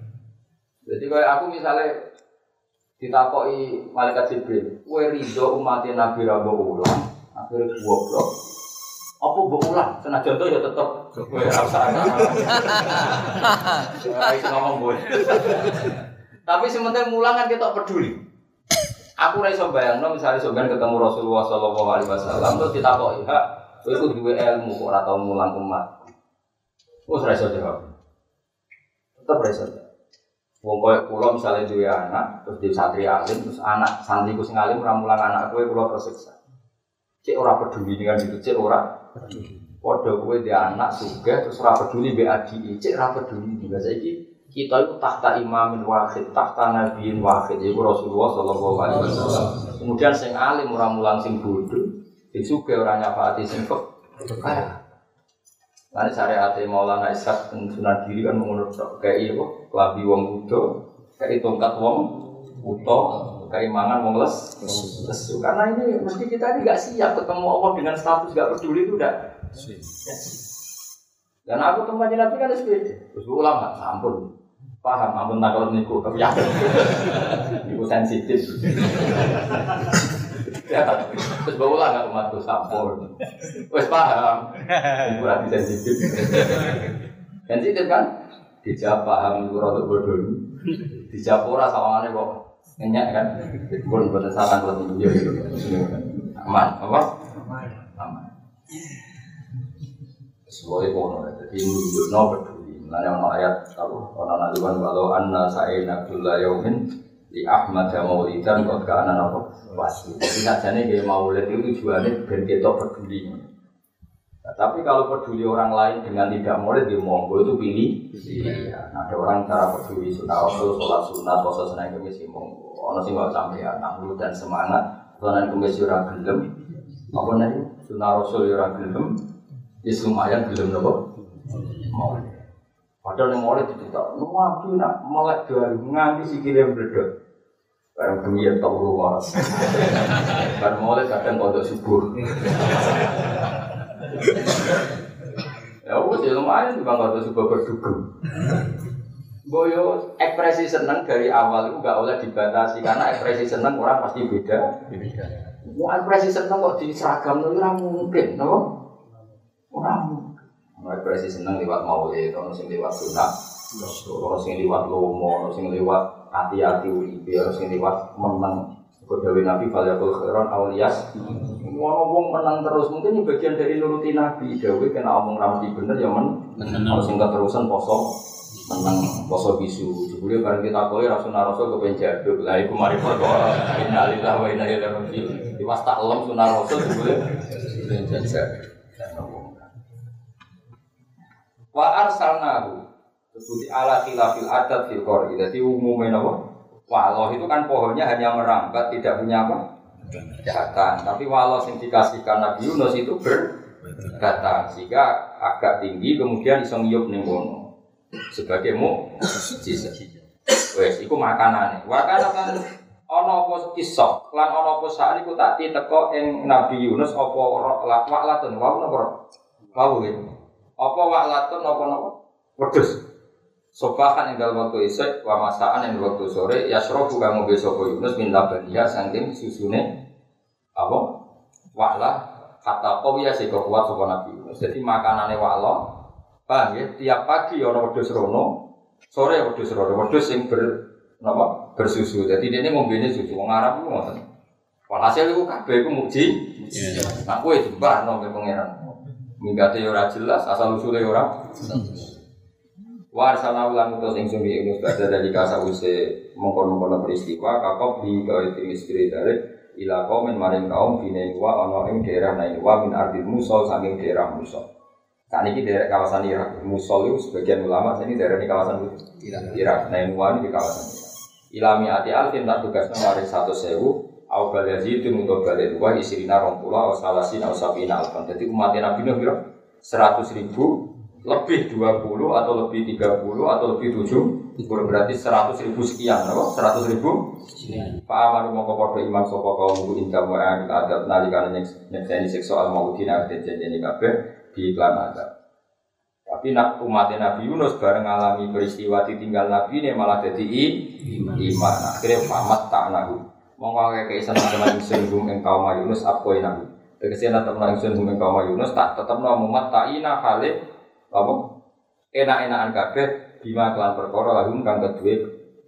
[LAUGHS] Jadi kayak aku misalnya ditakoi malaikat Jibril, kue ridho umat Nabi Rabo ulang, akhirnya goblok. Apa mbok ulang? Senajan ya tetep kowe rasa. Ora [LAUGHS] ngomong. Tapi sementara mulang kan kita peduli. Aku ora iso bayangno misalnya sampean ketemu Rasulullah sallallahu alaihi wasallam terus ditakoki, "Hak, kowe iku duwe ilmu kok ora tau mulang umat." Wes ora iso jawab. Tetep ora iso. Wong koyo kula misalnya duwe anak, terus di santri alim, terus anak santriku sing alim ora mulang anak kowe kula tersiksa. Cek ora peduli dengan itu, cek ora peduli. Padha kowe di anak sugih terus ora peduli mbek adike, cek ora peduli. Juga saiki kita itu tahta imamin wahid, tahta nabiin wahid, yaitu Rasulullah Shallallahu Alaihi Wasallam. Kemudian sing alim ora mulang sing bodoh, sing sugih ora nyafati sing kaya. Karena syariat Maulana Ishak Sunan Diri kan menurut kayak iya kok, kelabi wong kayak tongkat wong uto, kayak mangan wong les, lesu. Karena ini mesti kita ini nggak siap ketemu Allah dengan status gak peduli itu udah. Dan aku teman Nabi kan SPD, terus ulama, ampun, paham, ampun takut niku, tapi yakin, [LAUGHS] niku sensitif. Terus bawa lah nggak umatku sampur. Wes paham. Kurang sensitif. Sensitif kan? Dijawab paham itu rada bodoh. Dijawab ora sawangane kok nyenyak kan. Pun boten salah kalau itu ya. Aman, apa? Aman. Semuanya kono. Jadi nunjukno peduli. Mulane ono ayat apa? Ono naluan walau anna sa'ina kulla yaumin di Ahmad dan Maulidan kok ke anak apa pasti jadi sajane kayak Maulid itu tujuannya ben kita peduli. Nah, tapi kalau peduli orang lain dengan tidak Maulid dia monggo itu pilih. Iya. Nah, ada orang cara peduli sunnah rasul sholat sunat puasa senang kemis monggo. Ono sing nggak sampai ya nanglu dan semangat sholat kemis ora gelem? Apa nih sunnah rasul ora gelem. Ya lumayan gelem nopo? Maulid. Padahal yang mulai dicerita, nabi nak melek dari nganti sikilnya berdua. Barang bunyi yang tahu rumah. Kan mulai kadang kodok subuh. Ya wes ya lumayan juga kodok subuh berdugem. Boyo ekspresi seneng dari awal itu gak boleh dibatasi karena ekspresi seneng orang pasti beda. Mau ekspresi seneng kok di seragam itu orang mungkin, no? Orang mungkin. Ekspresi seneng lewat maulid, orang sing lewat sunat, orang sing lewat lomo, orang sing lewat hati-hati uripe, orang sing lewat menang. Kodawi Nabi Faliyakul Khairan Awliyas Mau ngomong menang terus. Mungkin ini bagian dari nuruti Nabi. Dawi kena omong ramadi bener ya men. Kalau sing keterusan poso Menang poso bisu. Jebule bareng kita koi Rasulullah Rasul kepen jaduk. Lah iku mari perkara Innalillah wa inna ilaihi raji'un. Diwas tak lem sunah Rasul jebule kepen jaduk. Wa arsalnahu Sebuti ala khilafil adat fil qori Jadi umumnya apa? Walau itu kan pohonnya hanya merambat, tidak punya apa? Batang. Tapi walau yang dikasihkan Nabi Yunus itu berbatang sehingga agak tinggi kemudian bisa ngiyup ning. Sebagai mu Wes, iku makanane. Wakana kan ana apa kisah, lan ana apa sak niku tak teko ing Nabi Yunus apa wa'latun, wa napa? Wa Apa wa'latun apa napa? Wedhus. Sobahan yang dalam waktu isek, wa masaan yang dalam waktu sore, ya kamu kamu besok Yunus min labaniya sangking susune apa? Wa'la kata kau ya sih kuat sopan Nabi Yunus. Jadi makanannya wa'la, paham ya? Tiap pagi orang wedus rono, sore wedus rono, wedus yang ber apa? bersusu. Jadi dia ini ngombene susu, wong Arab itu ngoten. Walhasil itu kabeh itu muji. Nah, kowe jembah nang pangeran. Minggate ora jelas, asal usule ora. Wa arsalna ulan utus ing sumi Yunus pada dari kasa use mengkono-kono peristiwa kakop di gawe timis dari ila kaum maring kaum bine wa ana ing daerah Nainwa min ardil Musol saking daerah Musol. Saat ini daerah kawasan Irak, Musol itu sebagian ulama ini daerah di kawasan Irak. Irak, Nainwa ini di kawasan Irak. Ilami ati alfin tak tugasnya maring satu sewu au bal yazidun untuk balik dua isirina rompula au salasin au sabina alfan. Jadi umat Nabi Nuh seratus ribu lebih 20 atau lebih 30 atau lebih 7 berarti 100 ribu sekian apa? 100 ribu? Pak Amar mau kepada iman sopo kaum bu inta wa adil adab nalikan nyekseni seksual mau dina janjani kabeh di iklan adab. Tapi nak umat Nabi Yunus bareng alami peristiwa ditinggal Nabi ini malah jadi iman. akhirnya pamat tak nahu mau ngake keisan teman ing kaum Yunus apa nahu tegese nak teman ingsun hum ing kaum Yunus tak tetep no umat tak ina khalid apa enak-enakan kabeh bima kelan perkara lahum kang kedue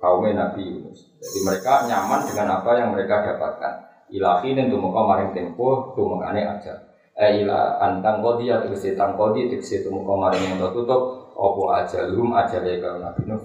kaum Nabi Yunus. Jadi mereka nyaman dengan apa yang mereka dapatkan. Ilahi dan tumuka maring tempo tumukane aja. Eh ila antang kodi atau kesi tang kodi tegese tumuka maring yang tertutup opo aja lum aja leka Nabi Nuh